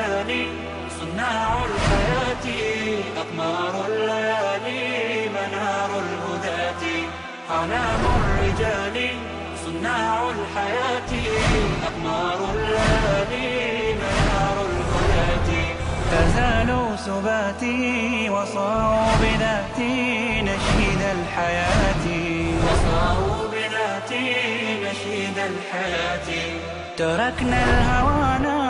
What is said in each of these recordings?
الأجاني صناع الحياة أقمار الليالي منار الهداة حنان الرجال صناع الحياة أقمار الليالي منار الهداة تزالوا سباتي وصاروا بذاتي نشيد الحياة وصاروا بذاتي نشيد الحياة تركنا الهوانا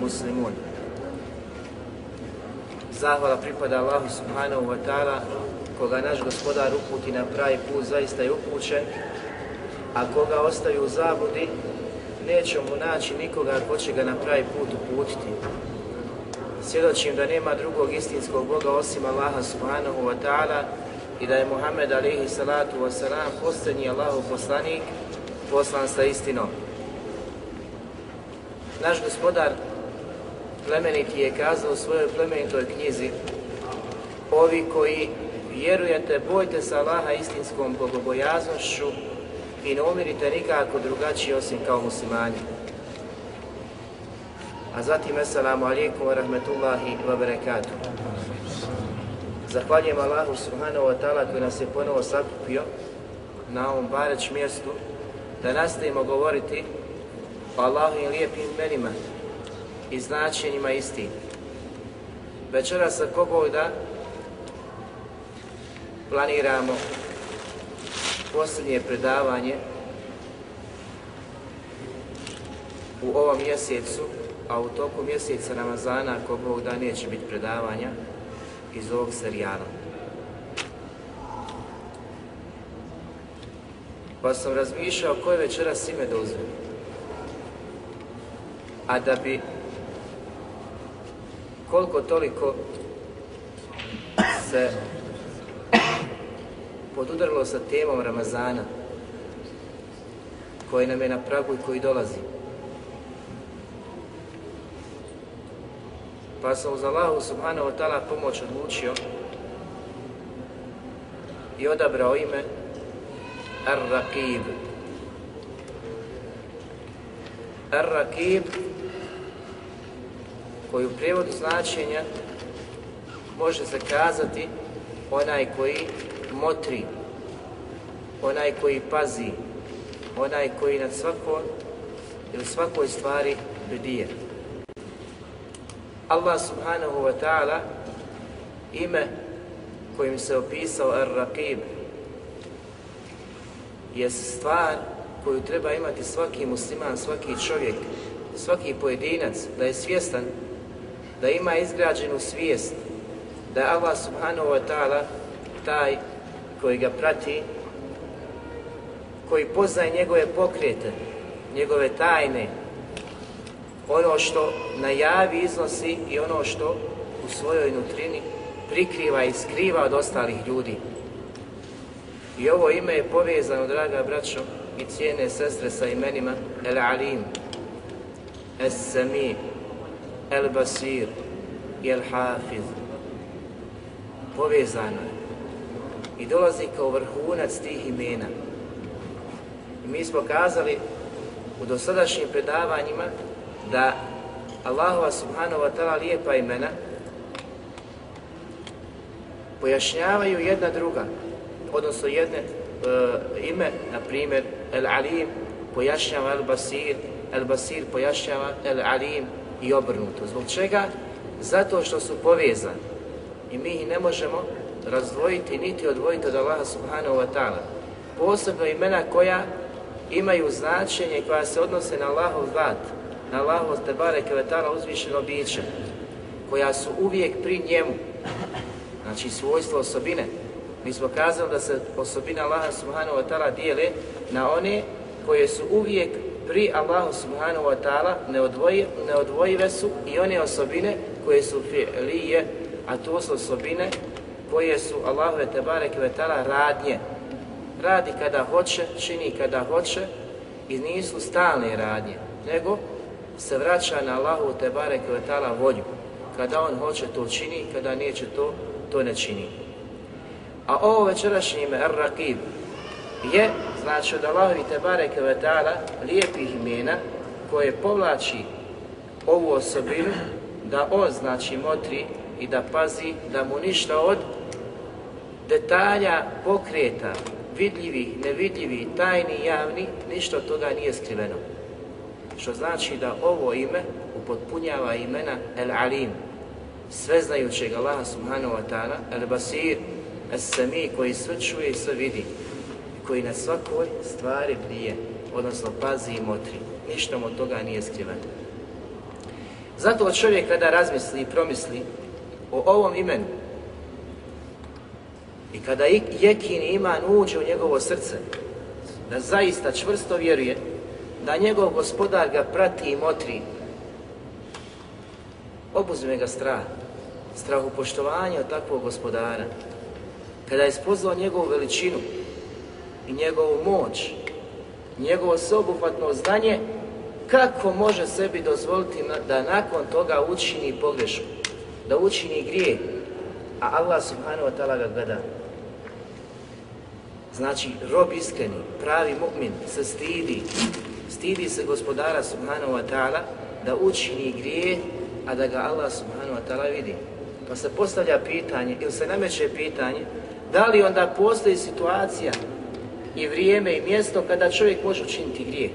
muslimun. Zahvala pripada Allahu subhanahu wa ta'ala koga naš gospodar uputi na pravi put zaista je upućen, a koga ostaju u zabudi neće mu naći nikoga ko će ga na pravi put uputiti. Svjedočim da nema drugog istinskog Boga osim Allaha subhanahu wa ta'ala i da je Muhammed alihi salatu wa salam posljednji poslanik poslan sa istinom. Naš gospodar plemeniti je kazao u svojoj plemenitoj knjizi Ovi koji vjerujete, bojte se Allaha istinskom bogobojaznošću i ne umirite nikako drugačiji osim kao muslimani. A zatim, assalamu alaikum wa rahmetullahi wa barakatuh. Zahvaljujem Allahu subhanahu wa ta'ala koji nas je ponovo sakupio na ovom bareć mjestu da nastavimo govoriti o i lijepim imenima i značenjima isti. Večeras sa kogog da, planiramo posljednje predavanje u ovom mjesecu, a u toku mjeseca Ramazana, ako Bog da, neće biti predavanja iz ovog serijala. Pa sam razmišljao koje večeras ime da uzmem. A da bi koliko toliko se podudarilo sa temom Ramazana koji nam je na pragu i koji dolazi. Pa sam uz Allahu subhanahu wa ta'ala pomoć odlučio i odabrao ime Ar-Raqib. Ar-Raqib koji u prijevodu značenja može zakazati onaj koji motri, onaj koji pazi, onaj koji nad svakom ili svakoj stvari bdije. Allah subhanahu wa ta'ala ime kojim se opisao Ar-Raqib je stvar koju treba imati svaki musliman, svaki čovjek, svaki pojedinac da je svjestan da ima izgrađenu svijest da je Allah subhanahu wa ta'ala taj koji ga prati, koji poznaje njegove pokrete, njegove tajne, ono što najavi iznosi i ono što u svojoj nutrini prikriva i skriva od ostalih ljudi. I ovo ime je povezano, draga braćo i cijene sestre, sa imenima El Alim, Es El Basir i El Hafiz. Povezano je. I dolazi kao vrhunac tih imena. mi smo kazali u dosadašnjim predavanjima da Allahova Subhanova wa lijepa imena pojašnjavaju jedna druga, odnosno jedne e, ime, na primjer El Alim pojašnjava El Basir, El Basir pojašnjava El Alim, i obrnuto. Zbog čega? Zato što su povezani i mi ih ne možemo razdvojiti niti odvojiti od Allaha subhanahu wa ta'ala. Posebno imena koja imaju značenje koja se odnose na Allahov vat, na Allahov bare kevetala uzvišeno biće, koja su uvijek pri njemu, znači svojstvo osobine. Mi smo kazali da se osobina Allaha subhanahu wa ta'ala dijele na one koje su uvijek pri Allahu subhanahu wa ta'ala neodvojive su i one osobine koje su fi'lije, a to su osobine koje su Allahove te ve ta'ala radnje. Radi kada hoće, čini kada hoće i nisu stalne radnje, nego se vraća na Allahu te ve ta'ala volju. Kada on hoće to čini, kada neće to, to ne čini. A ovo večerašnji ime, Ar-Raqib, je znači od Allahovi Tebare Kvetala lijepih imena koje povlači ovu osobinu da on znači motri i da pazi da mu ništa od detalja pokreta vidljivih, nevidljivi, tajni, javni, ništa od toga nije skriveno. Što znači da ovo ime upotpunjava imena El Alim, sveznajućeg Allaha subhanahu wa ta'ala, El Basir, El Sami koji sve čuje i sve vidi koji na svakoj stvari prije, odnosno pazi i motri. Ništa mu od toga nije skriveno. Zato čovjek kada razmisli i promisli o ovom imenu i kada jekin iman uđe u njegovo srce, da zaista čvrsto vjeruje da njegov gospodar ga prati i motri, obuzme ga strah, strahu poštovanja od takvog gospodara. Kada je spoznao njegovu veličinu, i njegovu moć, njegovo sveobuhvatno znanje, kako može sebi dozvoliti da nakon toga učini pogrešku, da učini grije, a Allah subhanahu wa ta'ala ga gleda. Znači, rob iskreni, pravi mu'min, se stidi, stidi se gospodara subhanahu wa ta'ala da učini grije, a da ga Allah subhanahu wa ta'ala vidi. Pa se postavlja pitanje, ili se nameće pitanje, da li onda postoji situacija i vrijeme i mjesto kada čovjek može učiniti grije.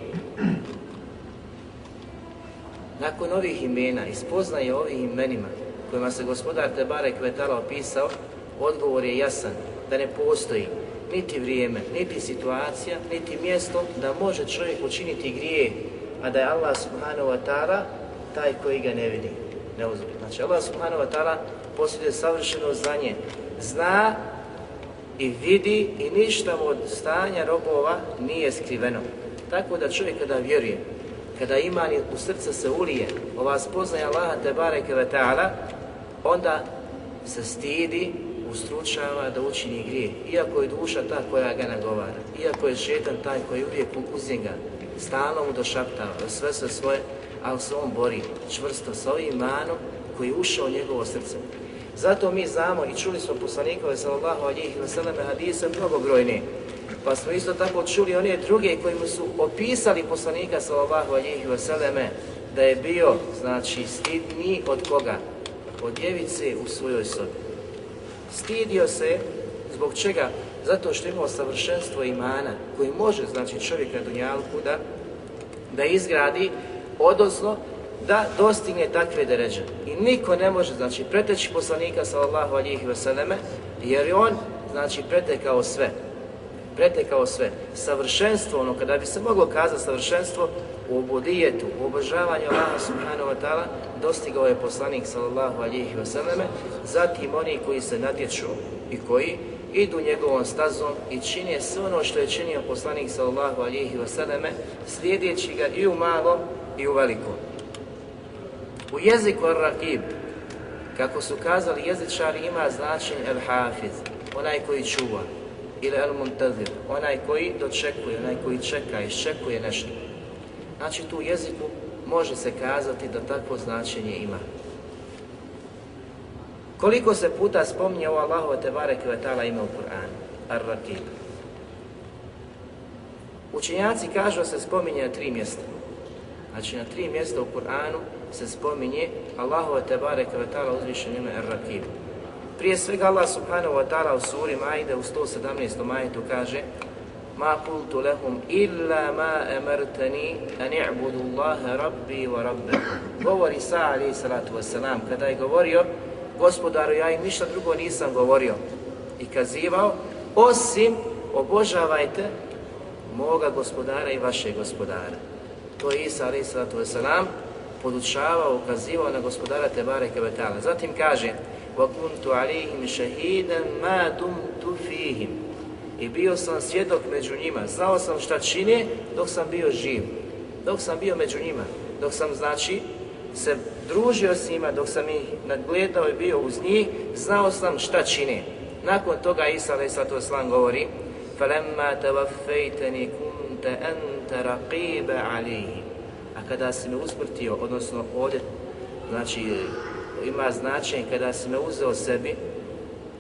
Nakon ovih imena ispoznaje ovim ovih imenima kojima se gospodar Tebare Kvetala opisao, odgovor je jasan, da ne postoji niti vrijeme, niti situacija, niti mjesto da može čovjek učiniti grije, a da je Allah subhanahu wa ta'ala taj koji ga ne vidi, ne Znači Allah subhanahu wa ta'ala posjeduje savršeno znanje, zna i vidi i ništa od stanja robova nije skriveno. Tako da čovjek kada vjeruje, kada iman u srce se ulije, ova spoznaja Allaha te bareke ve ta'ala, onda se stidi, ustručava da učini grije. Iako je duša ta koja ga nagovara, iako je šetan taj koji uvijek pokuzi ga, stalno mu došaptava, sve se svoje, ali se on bori čvrsto sa ovim imanom koji je ušao u njegovo srce. Zato mi znamo i čuli smo poslanikove sallallahu alihi sallam hadise mnogobrojne. Pa smo isto tako čuli one druge koji su opisali poslanika sallallahu alihi seleme da je bio, znači, stidni od koga? Od djevice u svojoj sobi. Stidio se, zbog čega? Zato što je imao savršenstvo imana koji može, znači, čovjeka dunjalku da, da izgradi, odnosno da dostigne takve deređe. I niko ne može, znači, preteći poslanika sallallahu alihi veseleme, jer je on, znači, pretekao sve. Pretekao sve. Savršenstvo, ono, kada bi se moglo kazati savršenstvo, u obodijetu, u obožavanju Allaha subhanahu wa ta'ala, dostigao je poslanik sallallahu alihi veseleme, zatim oni koji se natječu i koji idu njegovom stazom i čine sve ono što je činio poslanik sallallahu alihi veseleme, slijedeći ga i u malom i u velikom. U jeziku Ar-Rakib, kako su kazali jezičari, ima značenje al hafiz onaj koji čuva, ili al muntazir onaj koji dočekuje, onaj koji čeka, iščekuje nešto. Znači tu jeziku može se kazati da takvo značenje ima. Koliko se puta spominje o Allahu te barek ve ima u Kur'anu? Ar-Rakib. Učenjaci kažu da se spominje na tri mjesta. Znači na tri mjesta u Kur'anu se spominje Allahu tebare kvetala uzvišen ime er rakib Prije svega Allah subhanahu wa ta'ala u suri Maide u 117. majetu kaže Ma kultu lehum illa ma emertani an i'budu Allahe rabbi wa Govori Isa alaihi salatu wasalam kada je govorio gospodaru ja im ništa drugo nisam govorio i kazivao osim obožavajte moga gospodara i vaše gospodara. To je Isa alaihi salatu wasalam podučavao, ukazivao na gospodara Tebare Kevetala. Zatim kaže وَكُنْتُ عَلِيهِمْ شَهِيدًا مَا دُمْتُ فِيهِمْ I bio sam svjedok među njima. Znao sam šta čine dok sam bio živ. Dok sam bio među njima. Dok sam, znači, se družio s njima, dok sam ih nadgledao i bio uz njih, znao sam šta čine. Nakon toga Isa a.s. govori فَلَمَّا تَوَفَّيْتَنِي كُنْتَ أَنْتَ رَقِيبَ عَلِيهِمْ kada si me usmrtio, odnosno ovdje, znači ima značenje kada si me uzeo sebi,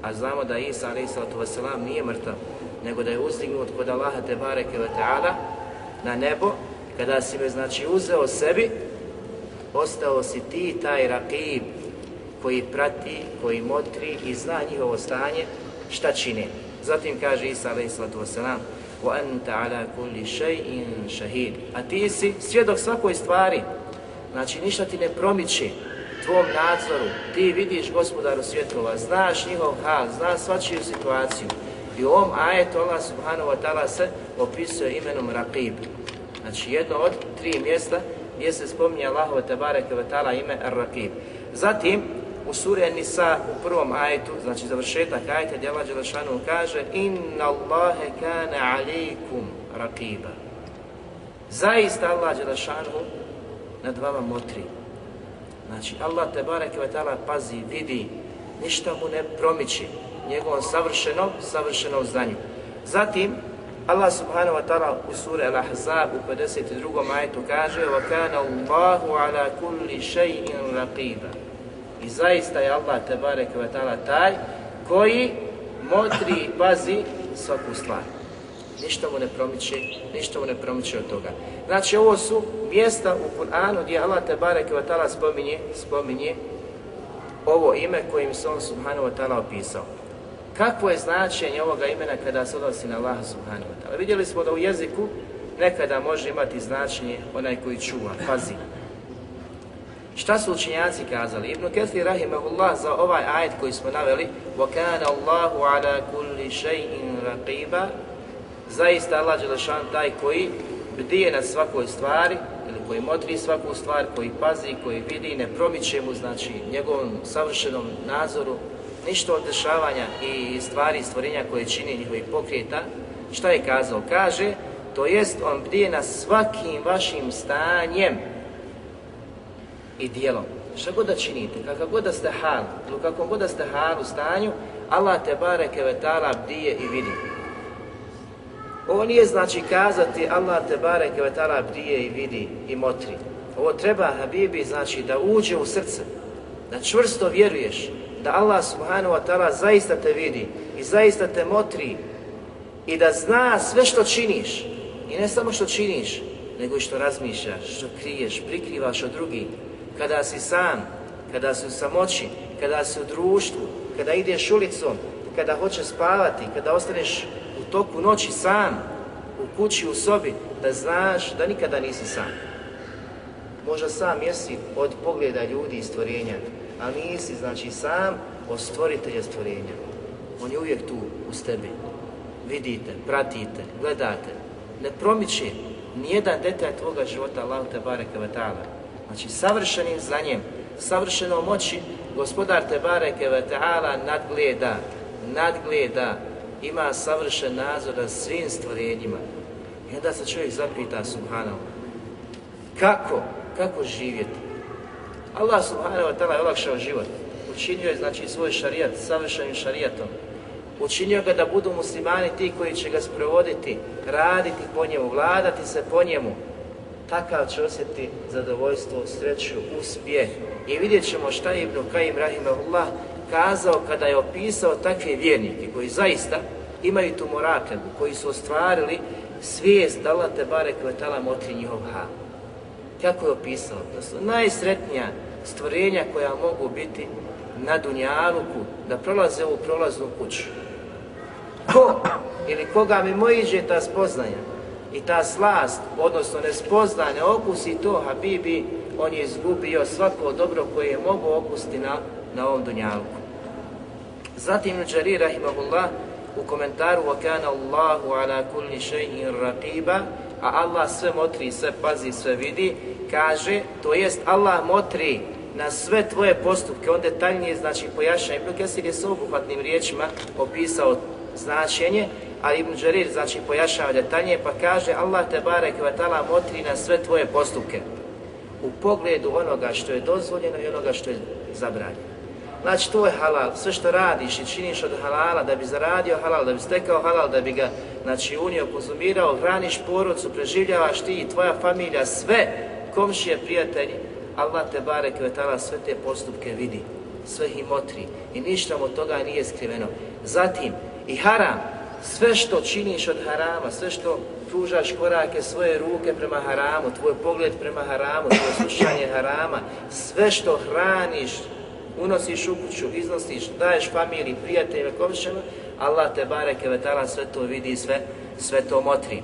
a znamo da Isa a.s. nije mrtav, nego da je uzdignut kod Allaha te bareke na nebo, kada si me znači uzeo sebi, ostao si ti taj rakib koji prati, koji motri i zna njihovo stanje, šta čini. Zatim kaže Isa a.s. وَأَنْتَ عَلَى كُلِّ شَيْءٍ A ti si svjedok svakoj stvari, znači ništa ti ne promiči tvom nadzoru, ti vidiš gospodaru svjetlova, znaš njihov hal, znaš svačiju situaciju. I u ovom ajetu Allah subhanahu wa ta'ala se opisuje imenom Raqib. Znači jedno od tri mjesta gdje se spominje Allahove tabareke wa ta'ala ime raqib Zatim, sure Nisa u prvom ajetu, znači završetak ajeta gdje Allah Đelešanu kaže Inna Allahe kane alikum Zaista Allah Đelešanu nad vama motri. Znači Allah te barek i pazi, vidi, ništa mu ne promiči njegovom savršeno, savršenom znanju. Zatim, Allah subhanahu wa ta'ala u suri Al-Ahzab u 52. kaže وَكَانَ اللَّهُ عَلَى كُلِّ شَيْءٍ رَقِيبًا i zaista je Allah te barek taj koji motri i pazi svaku stvar. Ništa mu ne promiče, ništa mu ne promiče od toga. Znači ovo su mjesta u Kur'anu gdje Allah te barek spominje, spominje ovo ime kojim se on subhanahu wa opisao. Kako je značenje ovoga imena kada se odnosi na Allah subhanahu wa Vidjeli smo da u jeziku nekada može imati značenje onaj koji čuva, pazi, Šta su učinjaci kazali? Ibn Kathir rahimahullah za ovaj ajet koji smo naveli وَكَانَ اللَّهُ عَلَى كُلِّ شَيْءٍ رَقِيبًا Zaista Allah taj koji bdije na svakoj stvari ili koji motri svaku stvar, koji pazi, koji vidi, ne promiče mu znači njegovom savršenom nadzoru ništa od dešavanja i stvari stvorenja koje čini njihovi pokreta. Šta je kazao? Kaže, to jest on bdije na svakim vašim stanjem i dijelom. Šta god da činite, kakav god da ste hal, u kakvom god da ste u stanju, Allah te bare kevetala bdije i vidi. Ovo nije znači kazati Allah te bare kevetala bdije i vidi i motri. Ovo treba, Habibi, znači da uđe u srce, da čvrsto vjeruješ da Allah subhanahu wa ta'ala zaista te vidi i zaista te motri i da zna sve što činiš. I ne samo što činiš, nego i što razmišljaš, što kriješ, prikrivaš od drugih, kada si sam, kada si u samoći, kada si u društvu, kada ideš ulicom, kada hoćeš spavati, kada ostaneš u toku noći sam, u kući, u sobi, da znaš da nikada nisi sam. Možda sam jesi od pogleda ljudi i stvorenja, ali nisi, znači sam, od stvoritelja stvorenja. On je uvijek tu, uz tebi. Vidite, pratite, gledate. Ne promiče nijedan detalj tvoga života, Allah te Znači savršenim znanjem, savršenom moći, gospodar te bareke ve nadgleda, nadgleda, ima savršen nazor nad svim stvorenjima. I onda se čovjek zapita, subhanallah, kako, kako živjeti? Allah subhanahu wa ta'ala je olakšao život. Učinio je znači svoj šarijat, savršenim šarijatom. Učinio ga da budu muslimani ti koji će ga sprovoditi, raditi po njemu, vladati se po njemu, takav će osjeti zadovoljstvo, sreću, uspjeh. I vidjet ćemo šta je Ibn Kajim Rahimahullah kazao kada je opisao takve vjernike koji zaista imaju tu morakebu, koji su ostvarili svijest da Allah te bare kvetala motri njihov ha. Kako je opisao? Da su najsretnija stvorenja koja mogu biti na Dunjaluku, da prolaze ovu prolaznu kuću. Ko ili koga mi mojiđe ta spoznaja? i ta slast, odnosno nespoznane okusi to Habibi, on je izgubio svako dobro koje je mogao okusti na, na ovom dunjalku. Zatim Nuđari, rahimahullah, u komentaru وَكَانَ اللَّهُ عَلَى كُلِّ شَيْءٍ رَقِيبًا a Allah sve motri, sve pazi, sve vidi, kaže, to jest Allah motri na sve tvoje postupke, on detaljnije, znači pojašnja i Kesir je s obuhvatnim riječima opisao značenje, a Ibn Đarir znači pojašava detaljnije pa kaže Allah te barek ta'ala motri na sve tvoje postupke u pogledu onoga što je dozvoljeno i onoga što je zabranjeno. Znači to je halal, sve što radiš i činiš od halala da bi zaradio halal, da bi stekao halal, da bi ga znači unio, konzumirao, hraniš porucu, preživljavaš ti i tvoja familija, sve komšije, prijatelji, Allah te barek ta'ala sve te postupke vidi, sve ih motri i ništa od toga nije skriveno. Zatim, i haram, sve što činiš od harama, sve što pružaš korake svoje ruke prema haramu, tvoj pogled prema haramu, tvoje slušanje harama, sve što hraniš, unosiš u kuću, iznosiš, daješ familiji, prijateljima, komšama, Allah te bareke vetala sve to vidi i sve, sve to motri.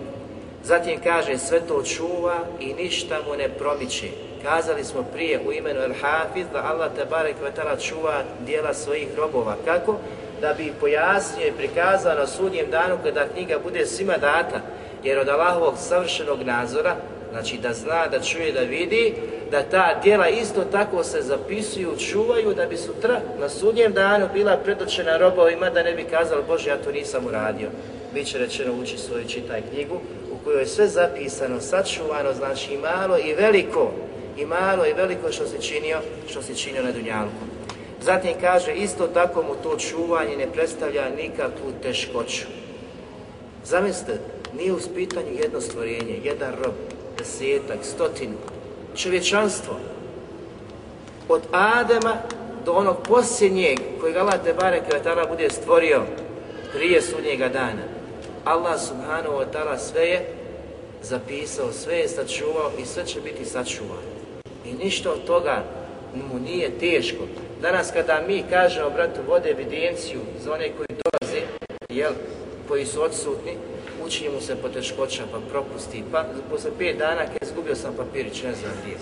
Zatim kaže sve to čuva i ništa mu ne promiče. Kazali smo prije u imenu El Hafiz da Allah te bareke vetala čuva dijela svojih robova. Kako? da bi pojasnio i prikazao na sudnjem danu kada knjiga bude svima data, jer od Allahovog savršenog nadzora, znači da zna, da čuje, da vidi, da ta djela isto tako se zapisuju, čuvaju, da bi sutra na sudnjem danu bila predočena robovima, da ne bi kazali, Bože, ja to nisam uradio. Biće rečeno, uči svoju čitaj knjigu, u kojoj je sve zapisano, sačuvano, znači i malo i veliko, i malo i veliko što se činio, što se činio na Dunjalku. Zatim kaže, isto tako mu to čuvanje ne predstavlja nikakvu teškoću. Zamislite, nije u pitanju jedno stvorenje, jedan rob, desetak, stotinu, čovječanstvo. Od Adema do onog posljednjeg kojeg Allah Tebare Kvetala bude stvorio prije sudnjega dana. Allah Subhanahu wa ta'ala sve je zapisao, sve je sačuvao i sve će biti sačuvano. I ništa od toga mu nije teško, Danas kada mi kažemo, bratu, vode evidenciju za one koji dolaze, jel, koji su odsutni, učinje mu se poteškoća, pa propusti, pa posle pet dana kad izgubio sam papirić, ne znam gdje.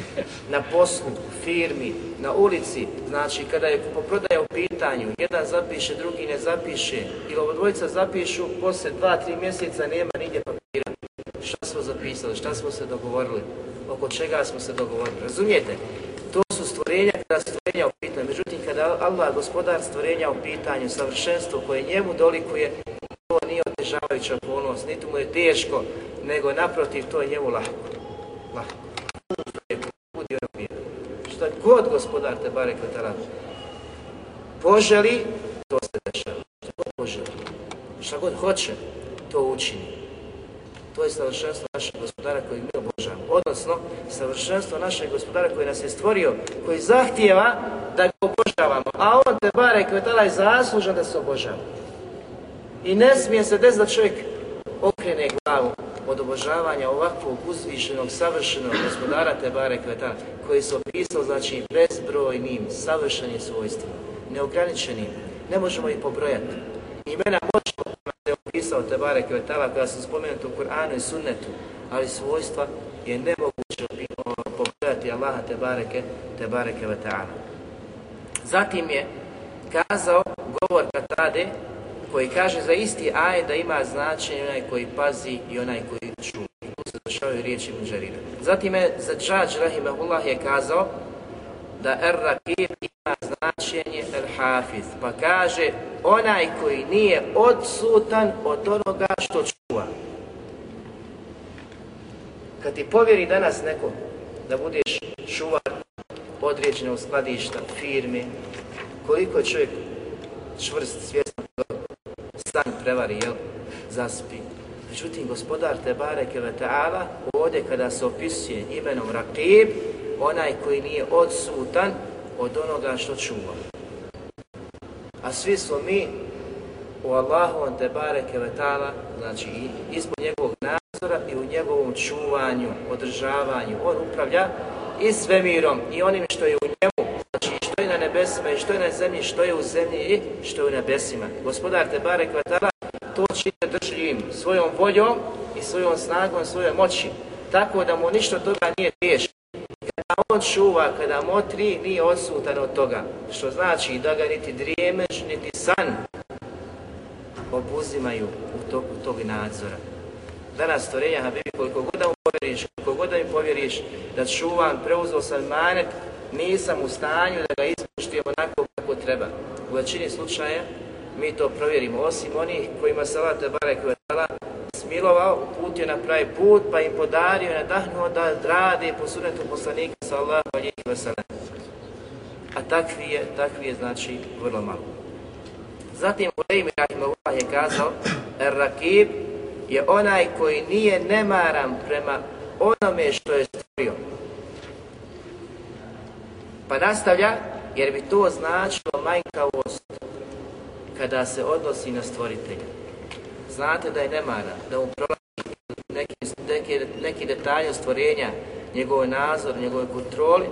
Na poslu, firmi, na ulici, znači kada je kupoprodaja u pitanju, jedan zapiše, drugi ne zapiše, ili dvojica zapišu, posle dva, tri mjeseca nema nigdje papira. Šta smo zapisali, šta smo se dogovorili, oko čega smo se dogovorili, razumijete? stvorenja kada stvorenja u pitanju. Međutim, kada Allah gospodar stvorenja u pitanju, savršenstvo koje njemu dolikuje, to nije otežavajuća ponos, niti mu je teško, nego naprotiv, to je njemu lahko. Lahko. Ono šta god gospodar te barek poželi, to se dešava. Šta god poželi, šta god hoće, to učini to je savršenstvo našeg gospodara koji mi obožavamo. Odnosno, savršenstvo našeg gospodara koji nas je stvorio, koji zahtijeva da ga obožavamo. A on te bare kvetala je zaslužan da se obožava. I ne smije se desiti da čovjek okrene glavu od obožavanja ovakvog uzvišenog, savršenog gospodara te Kvetala, koji se opisao, znači, bezbrojnim, savršenim svojstvima, neograničenim. Ne možemo ih pobrojati. Imena možemo, opisao Tebareke ve Tala koja su spomenuta u Kur'anu i Sunnetu, ali svojstva je nemoguće pogledati Allaha te te Tebareke ve Ta'ala. Zatim je kazao govor Katade koji kaže za isti aj da ima značenje onaj koji pazi i onaj koji čuje. tu se zašavaju riječi Zatim je džađ Rahimahullah je kazao da er rakib i značenje Al-Hafiz, pa kaže onaj koji nije odsutan od onoga što čuva. Kad ti povjeri danas neko da budeš čuvar u skladišta, firme, koliko čovjek čvrst, svjesno stan prevari, jel, zaspi. Međutim, gospodar Tebare ta'ala, ovdje kada se opisuje imenom Rakib, onaj koji nije odsutan od onoga što čuva. A svi smo mi u Allahovom te bareke vetala, znači i ispod njegovog nadzora i u njegovom čuvanju, održavanju. On upravlja i svemirom i onim što je u njemu, znači što je na nebesima i što je na zemlji, što je u zemlji i što je u nebesima. Gospodar te barek vetala to čine držljivim svojom voljom i svojom snagom, svojom moći, tako da mu ništa toga nije teško kada on čuva, kada motri, nije odsutan od toga. Što znači da ga niti drijemeš, niti san obuzimaju u toku tog nadzora. Danas to renja, koliko god da mu povjeriš, koliko god da mi povjeriš da čuvam, preuzeo sam manet, nisam u stanju da ga ispuštim onako kako treba. U većini slučaja mi to provjerimo, osim onih kojima se Allah Tebare Kvetala smilovao, uputio na pravi put, pa im podario i nadahnuo da rade po sunetu poslanika sallahu alihi A takvi je, takvi je znači vrlo malo. Zatim Ulejmi Rahimullah je kazao, er rakib je onaj koji nije nemaran prema onome što je stvorio. Pa nastavlja, jer bi to značilo manjkavost kada se odnosi na stvoritelja. Znate da je nemara, da mu prolazi neki, neki, neki detalje stvorenja, njegov nazor, njegove kontroli,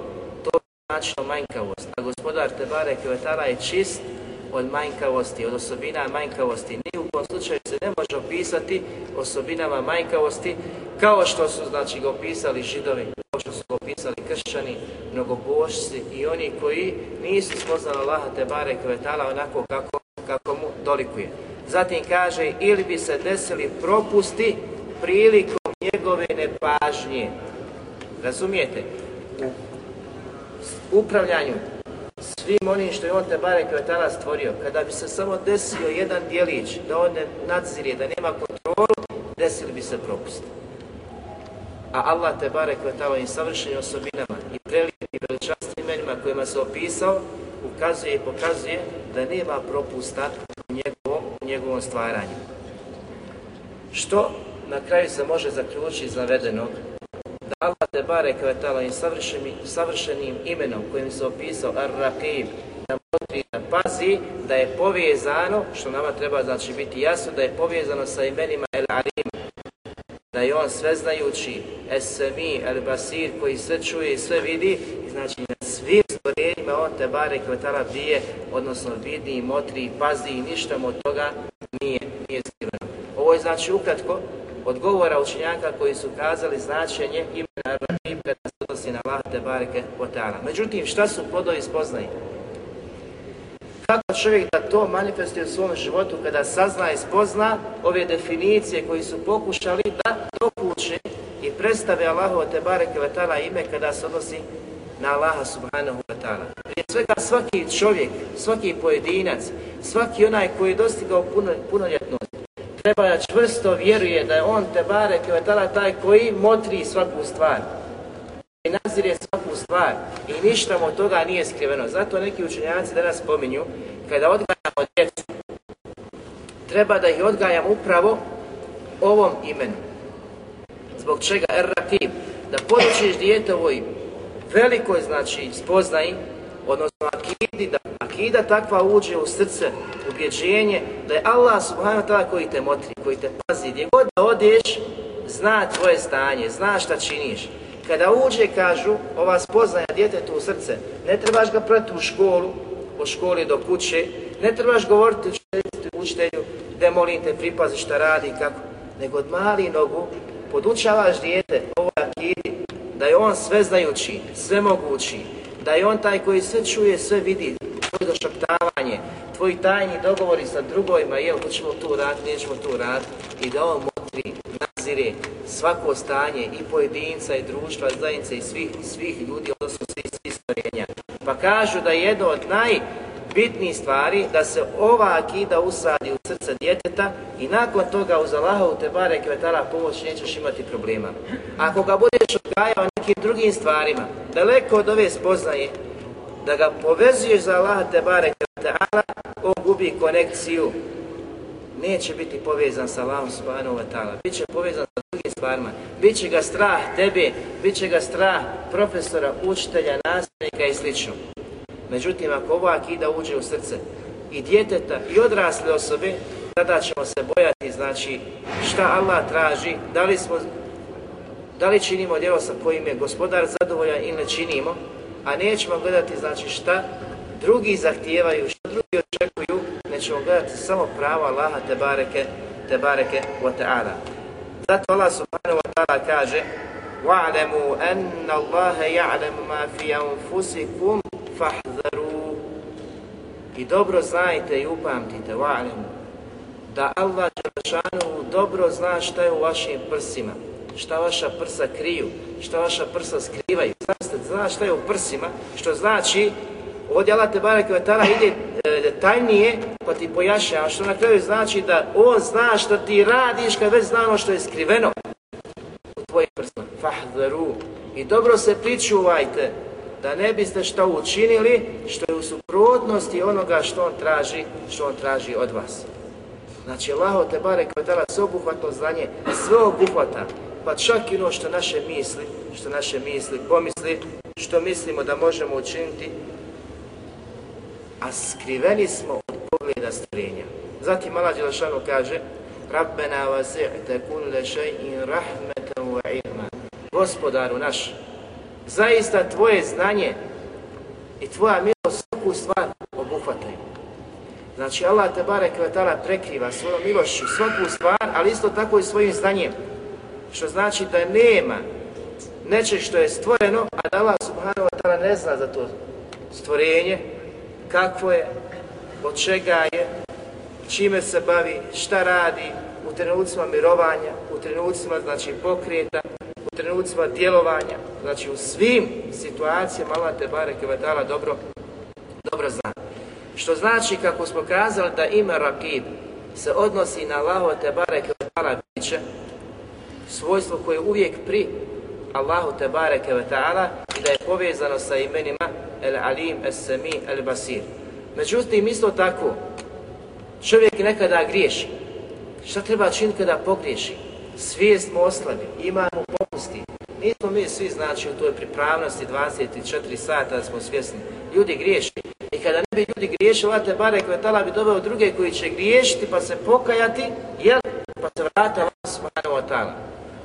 to je značno manjkavost. A gospodar Tebare Kvetara je čist od manjkavosti, od osobina manjkavosti. Ni u kom slučaju se ne može opisati osobinama manjkavosti kao što su znači ga opisali židovi, kao što su ga opisali kršćani, mnogobošci i oni koji nisu spoznali Allaha te bare kvetala onako kako, kako mu dolikuje. Zatim kaže ili bi se desili propusti prilikom njegove nepažnje. Razumijete? U upravljanju svim onim što je on te barek tada stvorio. Kada bi se samo desio jedan dijelić, da on ne nadzirje, da nema kontrolu, desili bi se propust. A Allah te bare tada i savršenim osobinama i prelijim i imenima kojima se opisao, ukazuje i pokazuje da nema propusta u njegovom, u njegovom stvaranju. Što na kraju se može zaključiti iz navedenog tebare kvetala i savršenim, savršenim imenom kojim se opisao Ar-Raqib nam pazi da je povezano, što nama treba znači biti jasno, da je povezano sa imenima El-Alim da je on sveznajući semi El-Basir koji sve čuje i sve vidi znači na svim stvorenjima on te bare kvetala bije, odnosno vidi, motri, pazi i ništa mu od toga nije, nije skriveno. Ovo je znači ukratko od govora učenjaka koji su kazali značenje imena Rahim kada se odnosi na Allah te bareke Međutim, šta su plodovi spoznaje? Kako čovjek da to manifestuje u svom životu kada sazna i spozna ove definicije koji su pokušali da kuće i predstave Allahu te bareke ime kada se odnosi na Allaha subhanahu wa ta'ala. Prije svega svaki čovjek, svaki pojedinac, svaki onaj koji je dostigao punoljetnost, treba da čvrsto vjeruje da je on te je tala taj koji motri svaku stvar i nazire svaku stvar i ništa mu od toga nije skriveno. Zato neki učenjaci danas spominju, kada odgajamo djecu, treba da ih odgajamo upravo ovom imenu. Zbog čega erratib? Da podučiš djetovoj velikoj znači spoznaji, odnosno akidi, da akida takva uđe u srce ubjeđenje da je Allah subhanahu wa ta'ala koji te motri, koji te pazi, gdje god da odeš, zna tvoje stanje, zna šta činiš. Kada uđe, kažu, ova spoznaja djetetu u srce, ne trebaš ga prati u školu, od škole do kuće, ne trebaš govoriti učitelju, da molim te, pripazi šta radi, kako, nego od mali nogu podučavaš dijete ovoj akidi, da je on sveznajući, svemogući, da je on taj koji sve čuje, sve vidi, tvoje došaptavanje, tvoji tajni dogovori sa drugojima, je hoćemo tu rad, nećemo tu rad, i da on motri, nazire svako stanje i pojedinca, i društva, i zajednice, i svih, svih ljudi, odnosno svih, svih Pa kažu da je jedno od najbitnijih stvari da se ova akida usadi u srce djeteta i nakon toga uz u te bare kvetala pomoć nećeš imati problema. Ako ga budeš odgajao nekim drugim stvarima, daleko od ove spoznaje, da ga povezuješ za Allah te barek ta'ala, on gubi konekciju. Neće biti povezan sa Allahom subhanahu wa ta'ala, bit će povezan sa drugim stvarima. Biće ga strah tebe, bit će ga strah profesora, učitelja, nastavnika i sl. Međutim, ako ova akida uđe u srce i djeteta i odrasle osobe, tada ćemo se bojati, znači, šta Allah traži, da li smo da li činimo djelo sa kojim je gospodar zadovoljan ili ne činimo, a nećemo gledati znači šta drugi zahtijevaju, što drugi očekuju, nećemo gledati samo prava Allaha te bareke, te bareke wa ta'ala. Zato Allah subhanahu wa ta'ala kaže وَعْلَمُوا أَنَّ اللَّهَ يَعْلَمُ مَا فِي أَنفُسِكُمْ فَحْذَرُوا I dobro znajte i upamtite, وَعْلَمُوا da Allah Đelešanu dobro zna šta je u vašim prsima šta vaša prsa kriju, šta vaša prsa skrivaju. Zna, šta je u prsima, što znači ovdje Allah te barek ide e, detaljnije pa ti pojašnja, što na kraju znači da on zna što ti radiš kad već ono što je skriveno u tvojim prsima. Fahdaru. I dobro se pričuvajte da ne biste što učinili što je u suprotnosti onoga što on traži, što on traži od vas. Znači, Allah te barek sve obuhvatno znanje, sve obuhvata pa čak i ono što naše misli, što naše misli pomisli, što mislimo da možemo učiniti, a skriveni smo od pogleda stvorenja. Zatim Allah Đelešanu kaže Rabbena vasi'te kulle in rahmetan wa Gospodaru naš, zaista tvoje znanje i tvoja milost svaku stvar obuhvataju. Znači Allah te barek prekriva svojom milošću svaku stvar, ali isto tako i svojim znanjem. Što znači da nema nečeg što je stvoreno, a da Allah subhanahu wa ne zna za to stvorenje, kakvo je, od čega je, čime se bavi, šta radi u trenucima mirovanja, u trenucima znači pokreta, u trenucima djelovanja, znači u svim situacijama Allah te dala dobro, dobro zna. Što znači kako smo kazali da ima rakib se odnosi na Allah te dala biće, svojstvo koje je uvijek pri Allahu te bareke ve ta'ala i da je povezano sa imenima El Alim, El Semi, El Basir. Međutim, isto tako, čovjek nekada griješi. Šta treba činiti kada pogriješi? Svijest mu oslabi, imamo popusti. Nismo mi svi znači u toj pripravnosti 24 sata da smo svjesni. Ljudi griješi. I kada ne bi ljudi griješili, Allah bare kvetala bi doveo druge koji će griješiti pa se pokajati, jel? Pa se vrata vas, subhanahu wa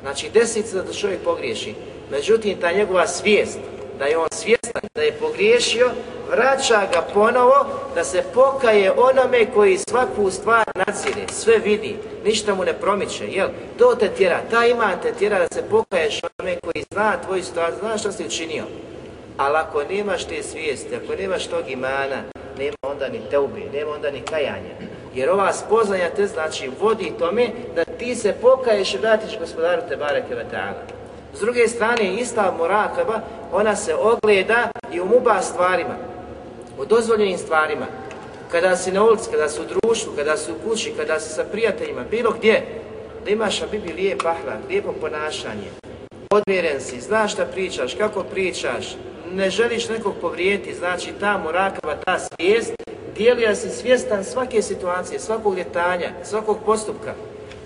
Znači desi se da čovjek pogriješi. Međutim, ta njegova svijest, da je on svjestan da je pogriješio, vraća ga ponovo da se pokaje onome koji svaku stvar nadzire, sve vidi, ništa mu ne promiče, jel? To te tjera, ta ima te tjera da se pokaješ onome koji zna tvoju stvar, zna što si učinio. Ali ako nemaš te svijesti, ako nemaš tog imana, nema onda ni teube, nema onda ni kajanja. Jer ova spoznaja te znači vodi tome da ti se pokaješ i vratiš gospodaru te bareke S druge strane, ista morakaba, ona se ogleda i u muba stvarima, u dozvoljenim stvarima. Kada si na ulici, kada si u društvu, kada si u kući, kada si sa prijateljima, bilo gdje, da imaš bibi lijep ahlak, lijepo ponašanje, odmjeren si, znaš šta pričaš, kako pričaš, ne želiš nekog povrijeti, znači ta morakava, ta svijest, dijelija si svjestan svake situacije, svakog ljetanja, svakog postupka,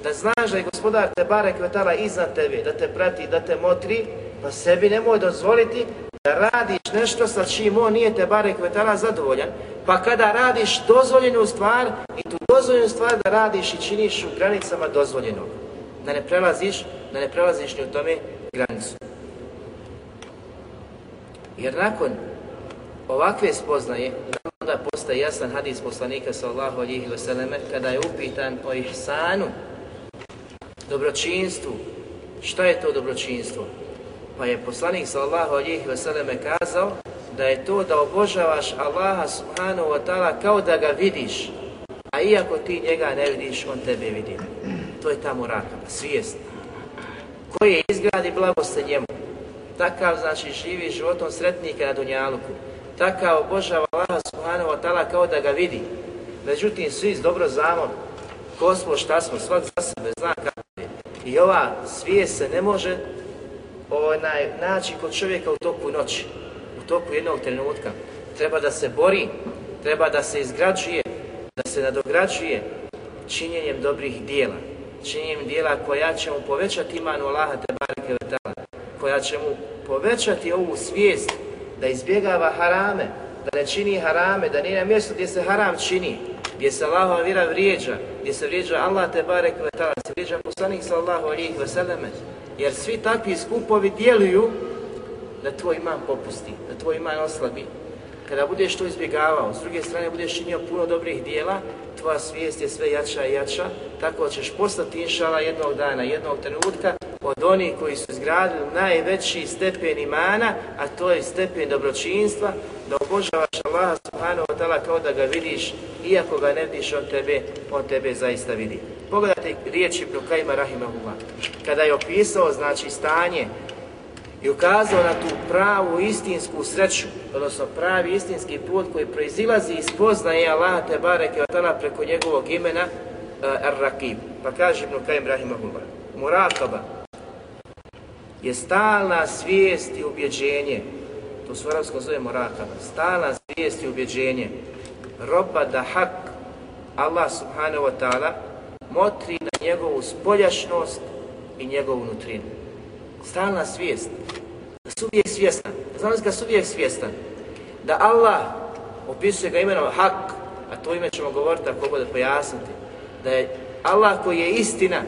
da znaš da je gospodar te bare kvetala iza tebe, da te prati, da te motri, pa sebi nemoj dozvoliti da radiš nešto sa čim on nije te bare kvetala zadovoljan, pa kada radiš dozvoljenu stvar i tu dozvoljenu stvar da radiš i činiš u granicama dozvoljenog, da ne prelaziš, da ne prelaziš ni u tome granicu. Jer nakon ovakve spoznaje, onda postaje jasan hadis poslanika sallahu alihi vseleme, kada je upitan o ihsanu, dobročinstvu. Šta je to dobročinstvo? Pa je poslanik sallahu alihi vseleme kazao da je to da obožavaš Allaha subhanahu wa ta'ala kao da ga vidiš, a iako ti njega ne vidiš, on tebe vidi. To je tamo rakama, svijest, koje izgradi blagoste njemu takav znači živi životom sretnika na Dunjaluku, takav obožava Allah subhanahu wa kao da ga vidi. Međutim, svi dobro znamo ko smo, šta smo, svak za sebe zna kako je. I ova svijest se ne može onaj, naći kod čovjeka u toku noći, u toku jednog trenutka. Treba da se bori, treba da se izgrađuje, da se nadograđuje činjenjem dobrih dijela. Činjenjem dijela koja će mu povećati imanu Allaha te koja će mu povećati ovu svijest da izbjegava harame, da ne čini harame, da nije na mjestu gdje se haram čini, gdje se Allahova vira vrijeđa, gdje se vrijeđa Allah te barek gdje se vrijeđa poslanik sallahu alihi veseleme, jer svi takvi skupovi djeluju da tvoj imam popusti, da tvoj iman oslabi. Kada budeš to izbjegavao, s druge strane budeš činio puno dobrih dijela, tvoja svijest je sve jača i jača, tako ćeš postati inšala jednog dana, jednog trenutka, od onih koji su izgradili najveći stepen imana, a to je stepen dobročinstva, da obožavaš Allaha subhanahu wa ta'ala kao da ga vidiš, iako ga ne vidiš, od tebe, on tebe zaista vidi. Pogledajte riječi Rahima Rahimahullah, kada je opisao znači stanje i ukazao na tu pravu istinsku sreću, odnosno pravi istinski put koji proizilazi iz poznaje Allaha te bareke preko njegovog imena eh, Ar-Rakib. Pa kaže Ibn Kajim Rahimahullah, murakaba, je stalna svijest i ubjeđenje, to su arapskom zove morakaba, stalna svijest i ubjeđenje, roba da hak, Allah subhanahu wa ta'ala, motri na njegovu spoljašnost i njegovu nutrinu Stalna svijest, da su uvijek svjestan, znanost ga su uvijek svjestan, da Allah opisuje ga imenom hak, a to ime ćemo govoriti ako bude pojasniti, da je Allah koji je istina,